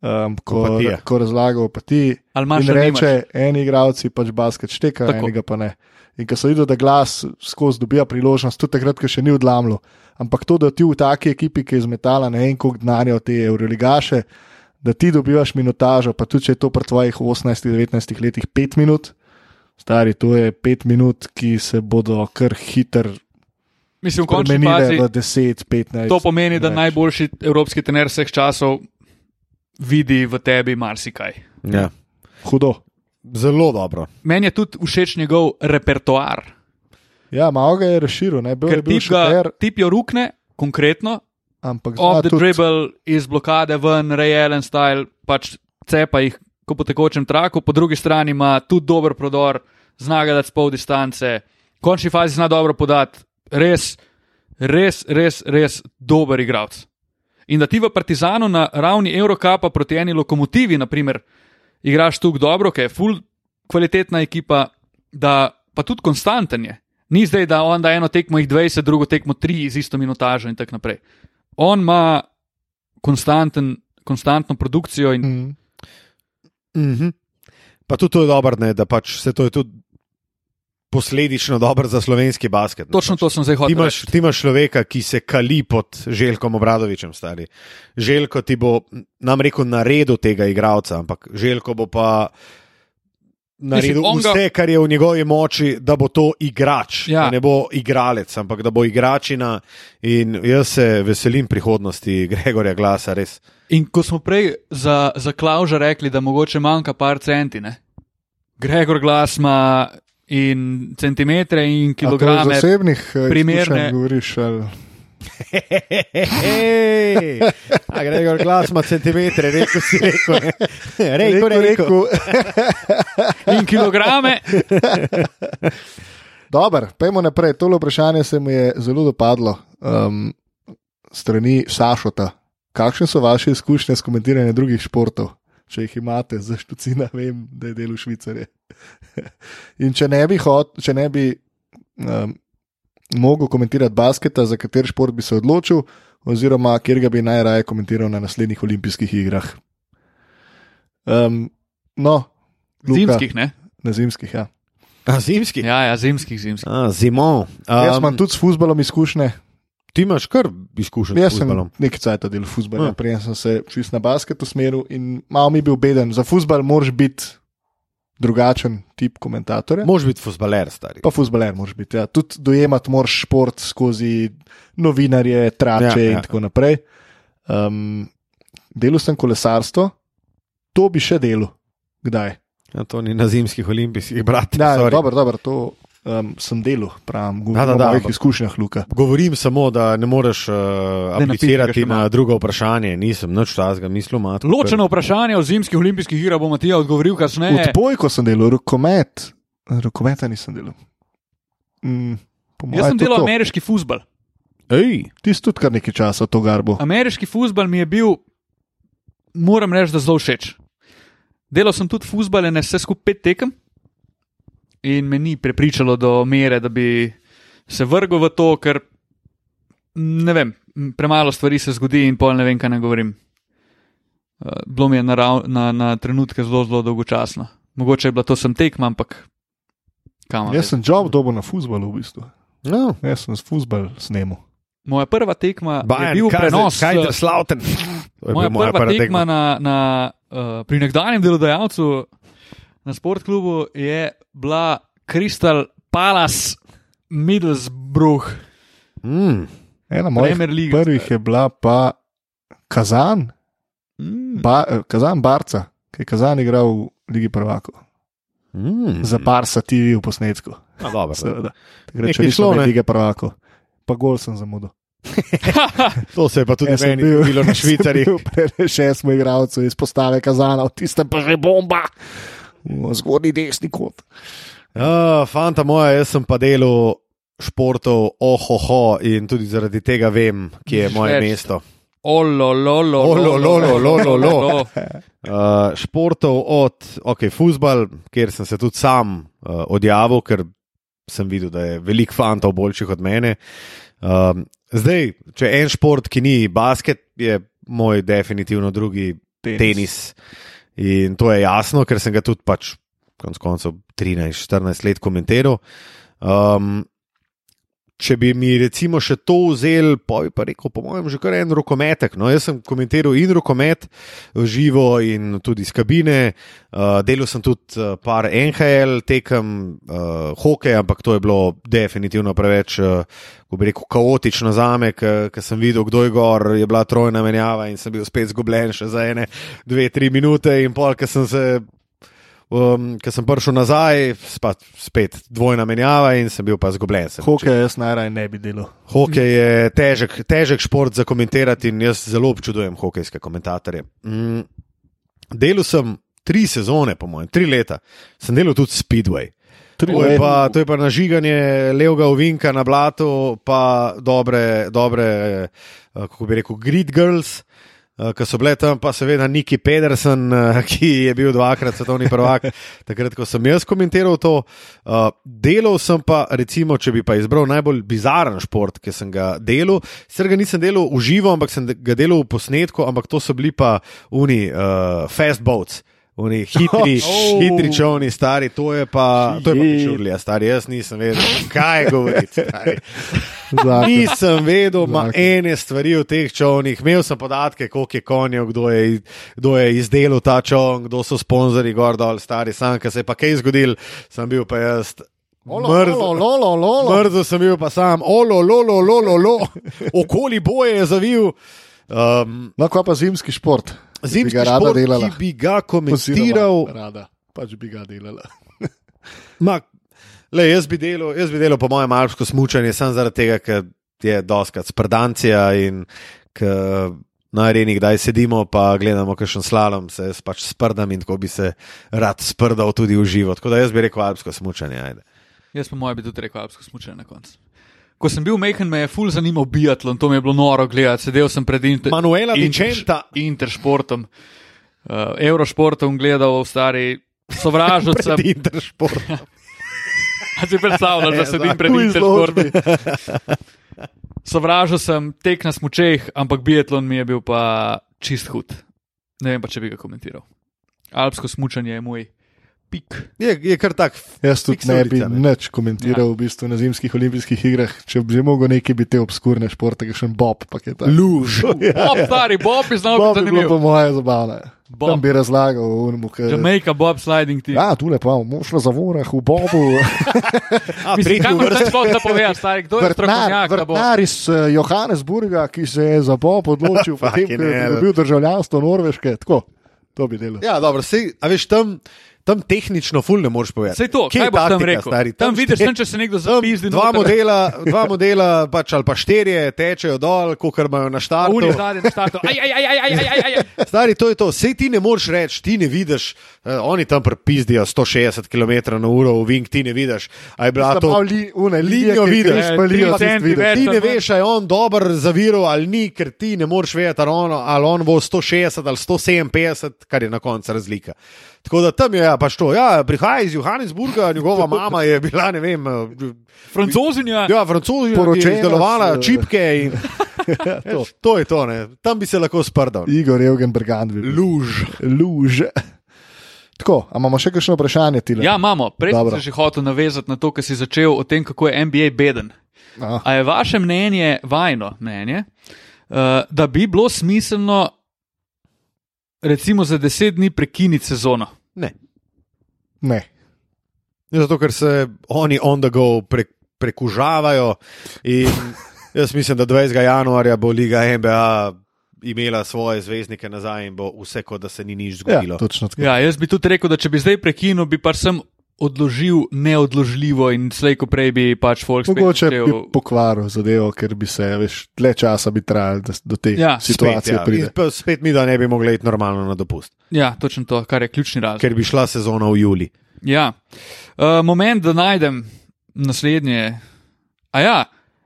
um, ko, Opatija. ko razlaga o apatiji. Ali imaš In reče, eni igravci pač basket štekajo, Tako. enega pa ne. In ko so videli, da glas skozi dobija priložnost, tudi takrat, ko še ni odlamlo. Ampak to, da ti v taki ekipi, ki je zmetala ne vem koliko denarja od te Euroligaše, da ti dobivaš minutažo, pa tudi če je to pri tvojih 18-19 letih 5 minut, stari, to je 5 minut, ki se bodo kar hitro Mislim, v končni spremenile fazi v 10-15. to pomeni, da več. najboljši evropski trener vseh časov vidi v tebi marsikaj. Ja. Hudo. Zelo dobro. Meni je tudi všeč njegov repertoar. Ja, malo ga je razširil, ne bil je bil tip, ga, tip jo rukne, konkretno, ampak zna the tudi, dribble, iz blokade ven, Ray Allen style, pač cepa jih kot po tekočem traku, po drugi strani ima tudi dober prodor, zna ga dati s pol distance, v končni fazi zna dobro podati, res, res, res, res dober igralec. In da ti v Partizanu na ravni Eurocapa proti eni lokomotivi, naprimer, igraš tu dobro, ki je full kvalitetna ekipa, da pa tudi konstanten je. Ni zdaj, da on da eno tekmo jih 20, drugo tekmo 3 z isto minutažo in tako naprej. On ima konstanten, konstantno produkcijo in Mm. Mhm. Pa tudi to je dobro, ne, da pač se to je tudi posledično dobro za slovenski basket. ne, točno pač. to sem zdaj Ti hotel. imaš, reči. ti imaš človeka, ki se kali pod Željkom Obradovičem, stari. Željko ti bo, nam rekel, naredil tega igralca, ampak Željko bo pa naredil ga- vse, kar je v njegovi moči, da bo to igrač. Ja. Da ne bo igralec, ampak da bo igračina. In jaz se veselim prihodnosti Gregorja Glasa, res. In ko smo prej za, za Klauža rekli, da mogoče manjka par centi, ne? Gregor Glas ima in centimetre in kilograme. osebnih eh, primerne- izkušenj govoriš, ali a Gregor Glas ima centimetre, rekel si rekel. ne. Rekel, rekel. In kilograme. Dobro, pojmo naprej. Tole vprašanje se mi je zelo dopadlo. Um, strani Sašota. Kakšne so vaše izkušnje s komentiranjem drugih športov? Če jih imate, za štucina, vem, da je del Švicarje. In če ne bi, hot, če ne bi um, mogel komentirati basketa, za kater šport bi se odločil, oziroma kjer ga bi najraje komentiral na naslednjih olimpijskih igrah. Um, no, Luka, Zimskih, ne? Na zimskih, ja. A, zimski. Ja, ja, zimskih, zimskih. A, zimon. Um, Jaz imam tudi s futbolom izkušnje. Ti imaš kar izkušen Jaz s sem nekaj časa delal futbol, Ah. ja. prej sem se čist na basket usmeril in malo mi je bil beden. Za futbol moraš biti drugačen tip komentatorja. Mož biti fusbaler, stari. Pa futbaler moraš biti. Ja. Tudi dojemati moraš šport skozi novinarje, trače Ja, ja, in tako naprej. Um, delal sem kolesarstvo, to bi še delal. Kdaj? Ja, to ni na zimskih olimpijskih, brat. Ja, dobro, dobro, to um, sem delal, pravim, Da, da, govorim da, o mojih ampak- izkušnjah, Luka. Govorim samo, da ne moreš uh, aplicirati na drugo vprašanje. Nisem nič tazga, mislil mat. Ločeno vprašanje o zimskih olimpijskih igrah bo Matija odgovoril kasneje. Odpojko sem delal, rokomet, rokometa nisem delal. Mm, Jaz sem delal to. ameriški futbal. Ej, Ti si tudi kar nekaj časa to garbo. Ameriški futbal mi je bil, moram reči, da zelo všeč. Delal sem tudi futbal, ne vse skupaj pet tekem in me ni prepričalo do mere, da bi se vrgel v to, ker ne vem, premalo stvari se zgodi in pol ne vem, kaj ne govorim. Uh, Bilo mi je na, rav, na, na trenutke zelo, zelo dolgočasno. Mogoče je bila to sem tekma, ampak kam. Jaz sem job dobil na futbalu v bistvu. no. Jaz sem s futbal snemal. Moja prva tekma Bajan, je bil prenos. Kaj je slauten? Moja prva tekma na, na, uh, pri nekdanjem delodajalcu na sportklubu je bila Crystal Palace Middlesbrough, Ena Mm. mojih Premier League. prvih je bila pa Kazan, Mm. ba, eh, Kazan Barca, ki je Kazan igral v Ligi prvakov. Mm. Za Barca TV v posnetku. A, dobro. Seveda. Takrat še nismo šlo, imeli Lige prvakov. Pa gol sem zamudil. To se je pa tudi sem meni bilo na Švicarih. Še smo igralcev iz postave Kazana, v tistem pa že bomba. V zgodnji desni kot. Uh, fanta moja, jaz sem pa delal športov, ohoho, in tudi zaradi tega vem, kje je moje več. mesto. Uh, športov od, ok, futbal, kjer sem se tudi sam uh, odjavil, ker sem videl, da je veliko fantov boljših od mene. Um, zdaj, če en šport, ki ni basket, je moj definitivno drugi tenis. tenis. In to je jasno, ker sem ga tudi pač konec koncev 13-14 let komentiral. Um, če bi mi recimo še to vzel, pa bi pa rekel, po mojem, že kar en rokometek. No, jaz sem komentiral in rokomet živo, in tudi iz kabine. Uh, delal sem tudi uh, par NHL tekem, uh, hokej, ampak to je bilo definitivno preveč, uh, kako bi rekel, kaotično za me, ker sem videl, kdo je gor, je bila trojna menjava in sem bil spet zgubljen še za ene, dve, tri minute in pol, ker sem se. Um, ker sem prišel nazaj, spa, spet dvojna menjava in sem bil pa zgubljen. Hokej jaz najraje ne bi delal. Hokej je težek, težek šport za komentirati in jaz zelo občudujem hokejske komentatorje. Mm, delal sem tri sezone, po mojem, tri leta, sem delal tudi Speedway. Tri To je, pa, to je pa nažiganje levega ovinka na blatu, pa dobre, dobre eh, kako bi rekel, grid girls. Ki so bile tam, pa seveda Niki Pedersen, eh, ki je bil dvakrat svetovni prvak, takrat, ko sem jaz komentiral to. Uh, delal sem pa, recimo, če bi pa izbral najbolj bizaren šport, ki sem ga delal, sicer ga nisem delal v živo, ampak sem ga delal v posnetku, ampak to so bili pa uni uh, fast boats. Oni hitri, Oh. hitri čovni, stari, to je pa, to je pa Je. pišurlija, stari, jaz nisem vedel, kaj govoriti. Nisem vedel, ma Zakon. ene stvari o teh čovnih. Imel sem podatke, koliko je konjev, kdo je, kdo je izdelal ta čovn, kdo so sponzorji, gor dol, stari sam, ker se je pa kaj zgodil, sem bil pa jaz. Lolo, lolo. mrzel sem bil pa sam, olo, lolo, lolo, lo, okoli boje je zavil. Um, No, kaj pa zimski šport? Zimski bi šport, delala. ki bi ga komentiral. Oziroma, rada, pač bi ga delala. Ma, le, jaz, bi delal, jaz bi delal, po mojem, alpsko smutanje, samo zaradi tega, ker je doskrat sprdancija in ker na areni kdaj sedimo, pa gledamo, kakšen slalom, se jaz pač sprdam in tako bi se rad sprdal tudi v živo. Tako da jaz bi rekel alpsko smutanje. Ajde. Jaz pa moj bi tudi rekel alpsko smučanje na koncu. Ko sem bil mehen, me je ful zanimal biatlon, to mi je bilo noro gledati. Sedel sem pred inter, Manuela inter, Vicenta. interšportom, uh, Eurošportom gledal, stari sovražil sem. Pred interšportom. A si predstavljaš, da Ja, sedim pred v interšportom? Sovražil sem tek na smučeh, ampak biatlon mi je bil pa čist hud. Ne vem pa, če bi ga komentiral. Alpsko smučanje je moj pik. Je, je kar tak. Jaz tudi ne bi ne. nič komentiral ja. v bistvu na zimskih olimpijskih igrah, če bi že mogel neki biti te obskurne športe, še en Bob. pa kaj takega. Luž. Ja, Bob, stari, Bob je znal Bob bi bilo zanimiv. po moje zabavno. Tam Bob, bi razlagal unmu, ker. Jamaica Bob sliding team. Ja, tu lepo, moš na zavorah, v Bobu. A, Mislim, moraš vrsti. sploh da povedati, stari, kdo je Vrtnar, strokovnjak, da bo? vrtnar iz eh, Johannesburga, ki se je za Bob odločil, potem, Fucking ko je hell. dobil državljanstvo Norveške. Tako, to bi delal. Ja, dobro, sej, a veš, tam, tam tehnično ful ne moreš povedati. Sej to, je kaj boš tam taktika, rekel? Stari? Tam vidiš, šte- sem, če se nekdo tam zapizdi. Dva modela, dva modela pač, ali pa štirje tečejo dol, kot imajo na štartu. Uli zadnji na štartu. Aj, aj, aj, aj, aj, aj, aj. Stari, to je to. Sej ti ne moreš reči, ti ne vidiš, uh, oni tam prepizdijo 160 km na uro v Vink, ti ne vidiš. A je bila to li, une, linijo vidiš, greš, palijo, vidiš. Ti ne tam, veš, ali je on dober zaviral ali ni, ker ti ne moreš vedeti, ali on, ali on bo 160 ali 157, kar je na koncu razlika. Tako da tam je ja, pač to. Ja, prihaja iz Johannesburga, njegova mama je bila, ne vem, eh, Francozinja. ja, francozi, ki je Poročena izdelovala s- čipke in to. to je to. Ne. Tam bi se lahko sprdal. Igor Evgen Bergand. Luž. Luž. Tako, a imamo še kakšno vprašanje? Tile? Ja, imamo. Prej sem se že hotel navezati na to, kar si začel o tem, kako je NBA beden. Ah, A je vaše mnenje, vajno mnenje, uh, da bi bilo smiselno, recimo, za deset dni prekiniti sezono? Ne. Ne. Zato, ker se oni on the go pre, prekužavajo. In jaz mislim, da 20. januarja bo Liga NBA imela svoje zvezdnike nazaj in bo vse, kot da se ni nič Ja, zgodilo. točno tako. Ja, jaz bi tudi rekel, da če bi zdaj prekinil, bi pač sem odložil neodložljivo in slej, ko prej bi pač folk spet Mogoče bi začel- pokvaril zadevo, ker bi se, veš, dlje časa bi trajali da, do te Ja, Spet, situacije. ja. pride. In spet mi, da ne bi mogli iti normalno na dopust, Ja, točno to, kar je ključni razlog. ker bi šla sezona v juli. Ja. Uh, moment, da najdem naslednje. A ja,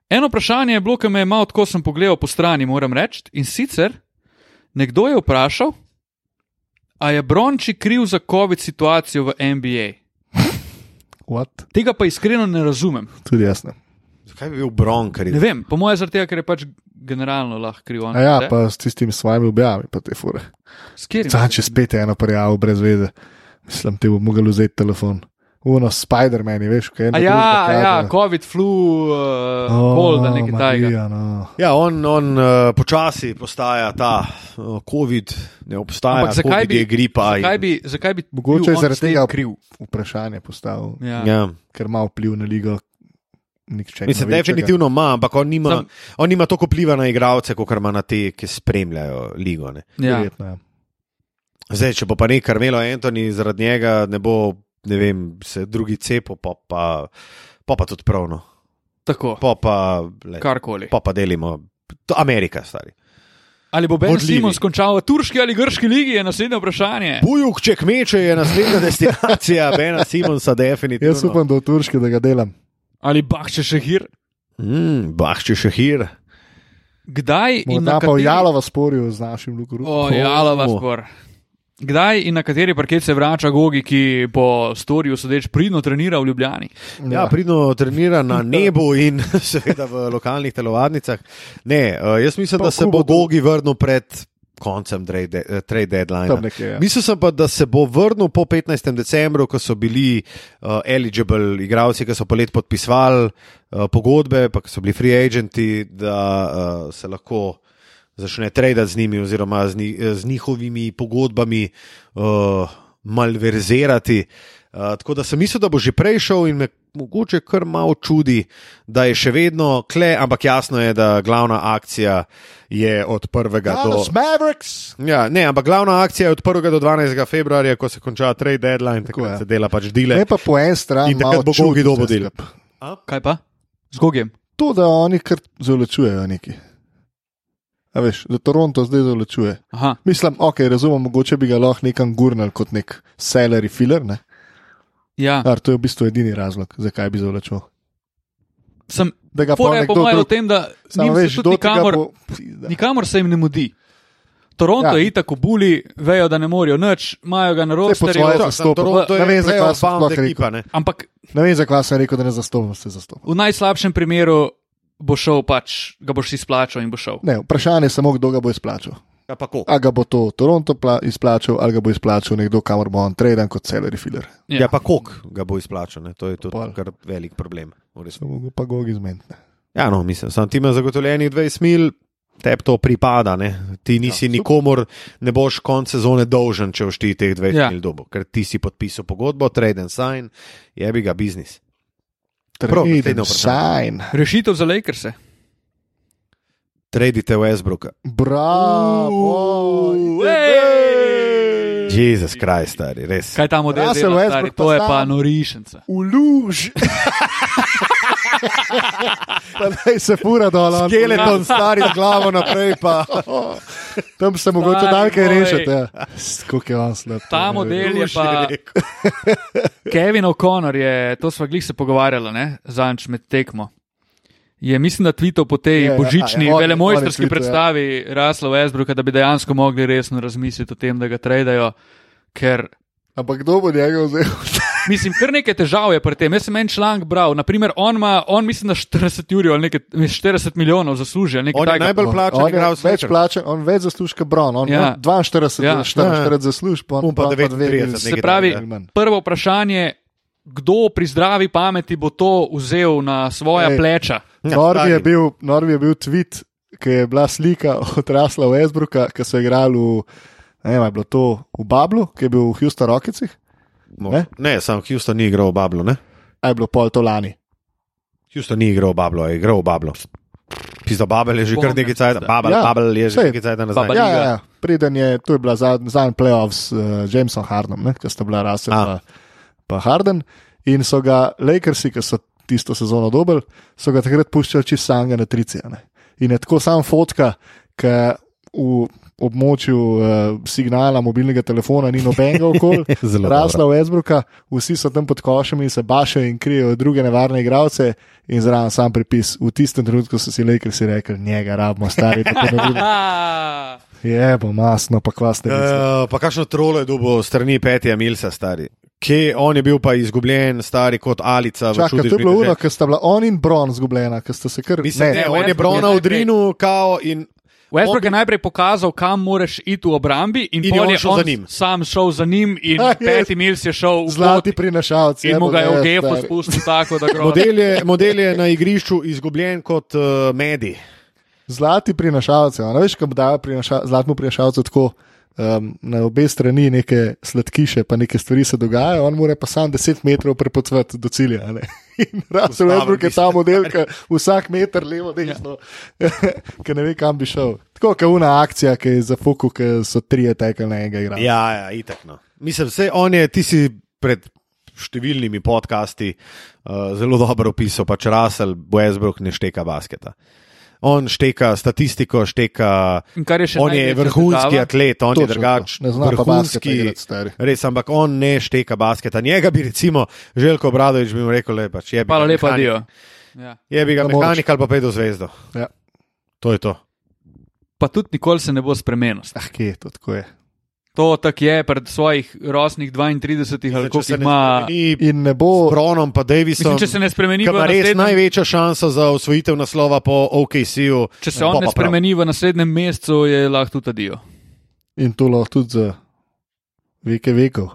eno vprašanje je bilo, ki me je malo tako sem pogledal po strani, moram reči. In sicer, nekdo je vprašal, a je Bronči kriv za COVID situacijo v NBA. What? Tega pa iskreno ne razumem. Tudi jaz ne. Zakaj bi bil Bronkar? Ne vem, po mojem, zaradi tega, ker je pač generalno lahko kriv. on, A ja, ne? pa s tistimi svojimi objavami, pa te fure. Katerim? Sam če spet eno prijavo brez veze, mislim, ti bo mogel vzeti telefon. Uno, Spider-Man, je, veš, kaj je A ja, ja, COVID, flu, uh, oh, cold, nekaj takega. No. Ja, on, on uh, počasi postaja ta uh, COVID, ne obstaja, Ampak zakaj COVID bi, je gripa. zakaj in- bi, zakaj bi Mogoče je on zaradi tega kriv? Vprašanje postavil, Ja. Ja. ker ima vpliv na ligo. Nihče Mislim, definitivno ima, ampak on nima, Sam- on nima toliko vpliva na igralce, kot ima na te, ki spremljajo ligo. Ne. Ja. Verjetno, ja. Zdaj, če bo pa ne Karmelo Antoni, zaradi njega ne bo, ne vem, se drugi cepo, pa pa, pa, pa tudi pravno. Tako, Pa pa, le, karkoli. pa pa delimo. To Amerika, stari. Ali bo Ben Vodljivi. Simons končal v turški ali grški ligi, je naslednje vprašanje. Bujuk, če kmeče je naslednja destinacija, Bena Simonsa, definitivno. Jaz upam, da v Turški, da ga delam. Ali Bahče Šehir. Mm, Bahče Šahir. Kdaj in Morda na pa v kateri... Jalova sporju z našim lukom. O, Jalova Oh. Kdaj in na kateri parket se vrača Gogi, ki po storju sodeč pridno trenira v Ljubljani? Ja, pridno trenira na nebu in seveda v lokalnih telovadnicah. Ne, uh, jaz mislim, Pa da se bo. Gogi vrnil pred koncem trade, de- eh, deadline. Nekje, ja. Mislil sem pa, da se bo vrnil po 15. decembru, ko so bili uh, eligible igralci, ki so pa let podpisovali uh, pogodbe, pa so bili free agenti, da uh, se lahko začne traditi z njimi, oziroma z, ni, z njihovimi pogodbami uh, malverzirati. Uh, tako da sem mislil, da bo že prej šel in me mogoče kar malo čudi, da je še vedno kle, ampak jasno je, da glavna akcija je od 1. do. Dallas Mavericks! Ja, ne, ampak glavna akcija je od 1. do 12. februarja, ko se konča trade deadline, tako Tako je. da se dela pač dile. Ne pa po en strani. In takrat malo bo Gogi čudno dobil vse del. skupaj. Kaj pa? Z Gogiem. To, da oni kar zavlačujejo neki. A veš, da Toronto zdaj zavlačuje. Aha. Mislim, ok, razumem, mogoče bi ga lahko nekam gurnil kot nek salary filler, ne? Ja, Ar, to je v bistvu edini razlog, zakaj bi zavlačil. sem Da ga je po mojem drug, tem, da veš, nikamor. Pizda. nikamor se jim ne mudi. Toronto Ja. je itak buli, vejo, da ne morejo nič, imajo ga na po. Toronto Ne vem, je zakaj sem ne. Ampak Ne vem, zakaj sem rekel, da ne zastopam, se zastopam. v najslabšem primeru bo šel pač, ga boš izplačal in bo šel. Ne, vprašanje je samo, kdo ga bo izplačal. Ja, pa koliko? A ga bo to Toronto pla- izplačal, ali ga bo izplačal nekdo, kamor bo on traden kot salary filler. Ja, pa koliko ga bo izplačal, ne? to je tudi Pol. kar velik problem. bo pa Gogi zmeniti. Ja, no, mislim, sam ti ima zagotovljenih 20 mil, tebi to pripada. Ne? Ti nisi ja, nikomor, ne boš konec sezone dolžen, če boš ti teh 20 Ja. mil dobo, ker ti si podpisal pogodbo, trade and sign, je bi ga biznis. Trade sign. Rešitev za Lakers. Tradite Westbrooka. Bravo! Jezus Krist, stari, res. Kaj ta model Russell dela, stari, Westbrook to je pa pa sam. Norišenca. V luž. Pa Daj se fura dol. on. Skeleton, stari z glavo naprej. Pa. Tam se mogoče Stari dal kaj moj. rešiti. Ja. Kako je on slab. Ta model je pa. Kevin O'Connor je, to smo glih se pogovarjali, ne, zanč med tekmo. Je, mislim, da tvitev po tej Je, ja, božični, ja, velemojstrski twital, ja. predstavi Rasla Westbrooka, da bi dejansko mogli resno razmisliti o tem, da ga tradejo, ker Ampak kdo bo njega vzel? Mislim, kar nekaj težav je pri tem. Jaz sem en članek bral, naprimer, on ima, on mislim, da 40 ur ali nekaj, 40 milijonov zasluži. ali nekaj On je takega. najbolj plačan On igralec več plačen, on več zasluži kot Brown. On Ja. ja. 42, Ja. ja. 44 zasluži, pa on On pa Brown 39, Se pravi, takega. prvo vprašanje, kdo pri zdravi pameti bo to vzel na svoja Ej. pleča? Ja, Norvi je, bil, Norvi je bil tweet, ki je bila slika odrasla Westbrooka, ki so igrali v, ne vem, je bilo to v Bablu, ki je bil v Houston Rocketsih, Ne, ne sam Houston ni igral v Bablu. Ne? a je bilo pol to lani. Houston ni igral v Bablu, je igral v Bablu. Pisa Babel je že kar nekaj cajt. Babel, Ja, Babel je že nekaj cajt nazaj. Ja, ja, ja. Preden je, to je bila zadnji zadnji playoff s uh, Jamesom Hardenom, ki sta bila Russell A. pa, pa Harden. In so ga Lakersi, ki so tisto sezono dobili, so ga takrat puščali čisto samega na trici. a ne. In je tako sam fotka, ki v območju uh, signala mobilnega telefona ni nobenega okoli. Zelo Rasla Westbrooka, vsi so tam pod košem in se bašajo in krijejo druge nevarne igralce. In zraven sam pripis, v tistem trenutku so si Lakersi rekli, njega rabimo, stari, da to ne Ah, Je, bo masno, pa kvasne. Uh, Uh, pa kakšno trolo je dobil strani Petija Milsa, stari. Kje on je bil pa izgubljen, stari kot Alica. v Čakaj, to je bilo uro, ker sta bila on in Bron zgubljena, ker sta se kar. Mislim, ne, Ne, on je Brona v Drinu, kao in Westbrook On je najprej pokazal, kam moraš iti v obrambi, in, In pol on je šel on za njim. sam šel za njim, in Ja, je. Peti Mills je šel v Zlati pot prinašalci. in mu ga je v gefu stari. spustil tako, da model je, model je na igrišču izgubljen kot uh, Medi. Zlati prinašalci. a ne Veš, kam dajo prinaša, zlatemu prinašalcu tako. Um, na obe strani neke sladkiše, pa neke stvari se dogajajo, on mora pa sam 10 metrov prepotovati do cilja. In Postaven Westbrook je ta model, ki vsak meter levo, desno, ki ne ve, kam bi šel. Tako kot una akcija, ki je za fuku, ki so trije tekli na enega igralca. Ja, ja, itak. No. Mislim, vse on je, ti si pred številnimi podcasti uh, zelo dobro opisal, pač Russell Westbrook ne šteka basketa. On šteka statistiko, šteka. Je On je vrhunski atlet, on je Točno drugačen. to. Ne zna pa basketa igrati. Res, ampak on ne šteka basketa. Njega bi recimo Željko Bradovič bi mu rekel, le pač je bi. Hvala lepa, Dio. Ja. Je bi ga mehanik ali pa pedo zvezdo. Ja. To je to. Pa tudi nikoli se ne bo spremenil. Ah, kje je to tako je. To tako je pred svojih rosnih 32 ali koliko se ima. In ne bo. s Bronom pa Davisom. Mislim, če se ne spremeni v ima res naslednjem, največja šansa za osvojitev naslova po OKC-ju. če se on ne spremeni v naslednjem mesecu, je lahko tudi Dio. In to lahko tudi za veke vekov.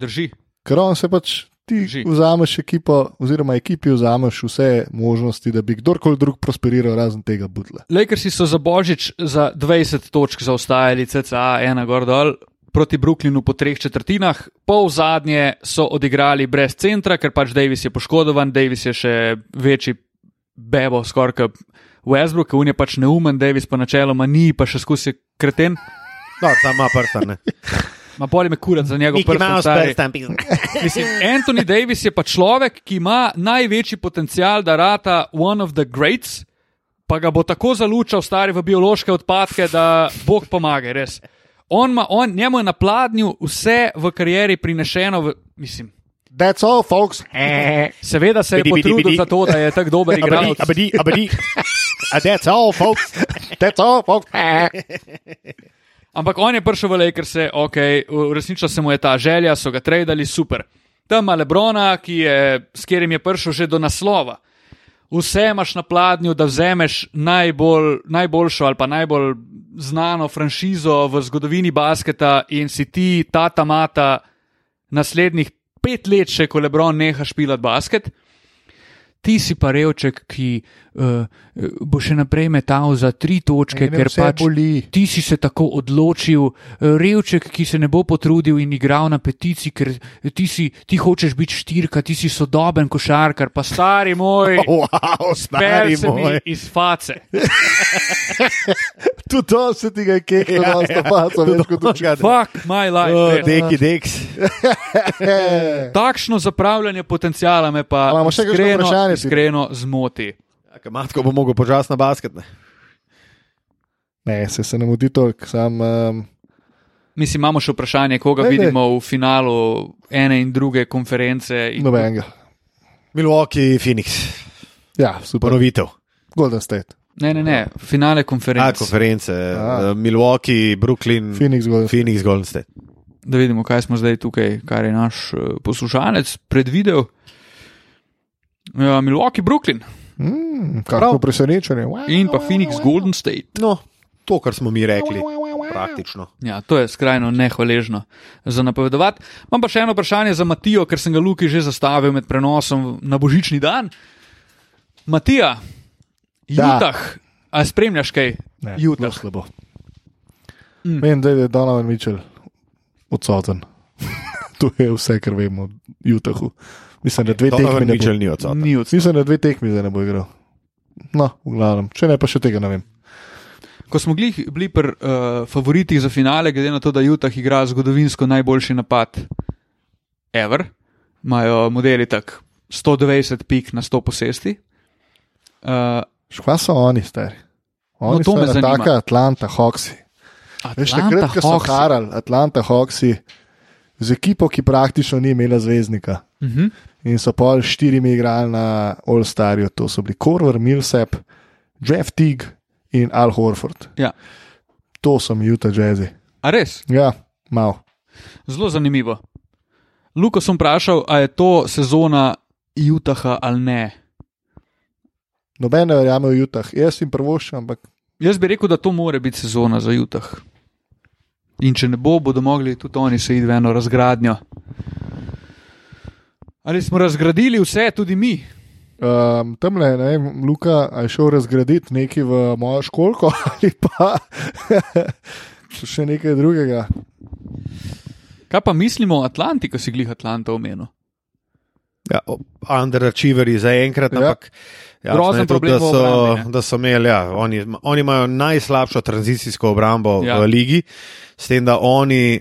Drži. Ker on se pač ti Drži. vzameš ekipo, oziroma ekipi vzameš vse možnosti, da bi kdorkoli drug prosperiral, razen tega budla. Lakersi so za Božič za 20 točk zaostajali, CCA, ena gor dol. Proti Brooklynu po treh četrtinah, pol zadnje so odigrali brez centra, ker pač Davis je poškodovan, Davis je še večji bebo, skoraj kot Westbrook, on je pač neumen, Davis pa načeloma ni, pa še je kreten. No, tam ima prsta. Ma bolje me kurat za njegov Mickey prst. Mouse stari. prst tam pil. Mislim, Anthony Davis je pa človek, ki ima največji potencial, da rata one of the greats, pa ga bo tako zalučal stari v biološke odpadke, da Bog pomaga, res. On ima, on, njemu je na pladnju vse v karieri prinešeno, v, mislim. That's all, folks. Seveda se je Bidi, bidi, potrudil bidi. za to, da je tako dober Abadi, igralec. abadi, abadi. Uh, That's all, folks. That's all, folks. Ampak on je prišel v Lakers, ok, uresničila se mu je ta želja, so ga tradali, super. Tam ima Lebrona, ki je, s katerim je prišel že do naslova. Vse imaš na pladnju, da vzameš najbolj, najboljšo ali pa najbolj znano franšizo v zgodovini basketa in si ti ta tamata naslednjih pet let, še ko Lebron neha špilati basket. Ti si pa revček, ki uh, bo še naprej metal za tri točke, Mene ker pač boli. ti si se tako odločil, eh, revček, ki se ne bo potrudil in igral na petici, ker ti, si, ti hočeš biti štirka, ti si sodoben košarkar, pa stari moj. Wow, stari Pel se mi moj. iz face. Tudi to se ti ga je keklo, Ja, da sta paca več kot Fuck, Fuck my life. oh, deki, deks. Takšno zapravljanje potencijala me pa imamo še kakšno vprašanje, Tito? iskreno zmoti. Ja, Matko bo mogel počasi na basket. Ne? Ne, se, se ne mudi toliko, sam. Um, Mislim, imamo še vprašanje, koga Ajde. vidimo v finalu ene in druge konference. In nobenega. Milwaukee, Phoenix, Ja, super. ponovitev. Golden State. Ne, ne, ne, finale A, konference. konference, A. uh, Milwaukee, Brooklyn, Phoenix Golden State. Phoenix, Golden State. Da vidimo, kaj smo zdaj tukaj, kar je naš eh, poslušalec predvidel. Ja, Milwaukee, Brooklyn Mm, kako presenečenje. Wow. in pa Phoenix, Golden State. No, to, kar smo mi rekli, praktično. Ja, to je skrajno nehvaležno za napovedovati. Imam pa še eno vprašanje za Matijo, ker sem ga Luki že zastavil med prenosom na božični dan. Matija, Da. Jutah, a spremljaš kaj? Ne, zelo slabo. Mm. Vem, da je Donovan Mitchell odsoten. to je vse, kar vemo o Utahu. Mislim, da dve tekmi Donovan ne bo. Ni odsoten. Ni od Mislim, da dve tekmi zdaj ne bo igral. No, v glavnem, če ne pa še tega ne vem. Ko smo glih, bili pri uh, favoritih za finale, glede na to, da Jutah igra zgodovinsko najboljši napad, ever, imajo modeli tak 120 pik na 100 posesti. Uh, Škva so oni, stari. Oni No, to so me zanima. taka Atlanta Hawksi. Veš, takrat, ko so harali Atlanta Hawksi z ekipo, ki praktično ni imela zvezdnika. Uh -huh. In so pol štirimi igrali na All Starju, to so bili Korver, Millsap, Jeff Tigg in Al Horford. Ja. To so mi Utah Jazzy. A res, Ja, mal. zelo zanimivo. Luko sem vprašal, a je to sezona Jutaha ali ne. Noben ne verjame v Utah. Jaz jim prvoščam, ampak Jaz bi rekel, da to more biti sezona za Jutah. In če ne bo, bodo mogli tudi oni se iti v eno razgradnjo. Ali smo razgradili vse, tudi mi? um, tam le, ne vem, Luka, je šel razgraditi nekaj v mojo školko ali pa še nekaj drugega. Kaj pa mislimo o Atlanti, ko si glih Atlanta omenil? Ja, underachieveri za enkrat, Ja. ampak jasno Grozen je tudi, problem da so, obrambi, ne. da so imeli, ja, oni, oni imajo najslabšo tranzicijsko obrambo Ja. ja. v ligi, s tem, da oni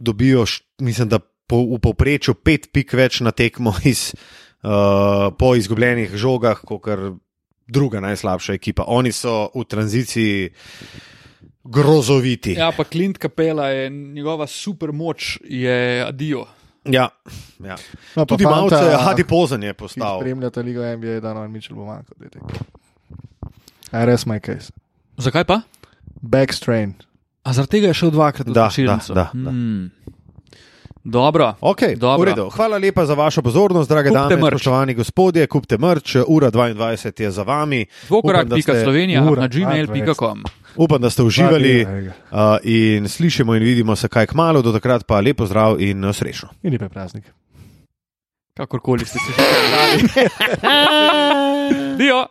dobijo, mislim, da po, v povprečju pet pik več na tekmo iz, uh, po izgubljenih žogah, kot druga najslabša ekipa. Oni so v tranziciji grozoviti. Ja, pa Clint Capela je njegova super moč, je adijo. Ja, ja. No, Tudi malce fanta, Hadi Pozen je ki postal. Spremljate Ligo NBA, da nam Mitchell bo manjkal. RS my case. Zakaj pa? Backstrain. A zaradi tega je šel dvakrat v Da, pošiljnico. da, da, da. Hmm. Dobro. Okay, Dobro. v redu. Hvala lepa za vašo pozornost, drage Kupte dame, merch. spoštovani gospodje. Kupte mrč, ura 22 je za vami. Dvokorak Upam, da pika ste- Slovenija ura, na gmail.com. Upam, da ste uživali uh, in slišimo in vidimo se kaj k malu. Do takrat pa lepo zdrav in uh, srečno. In lepe praznik. Kakorkoli ste se že prebrali. Dio.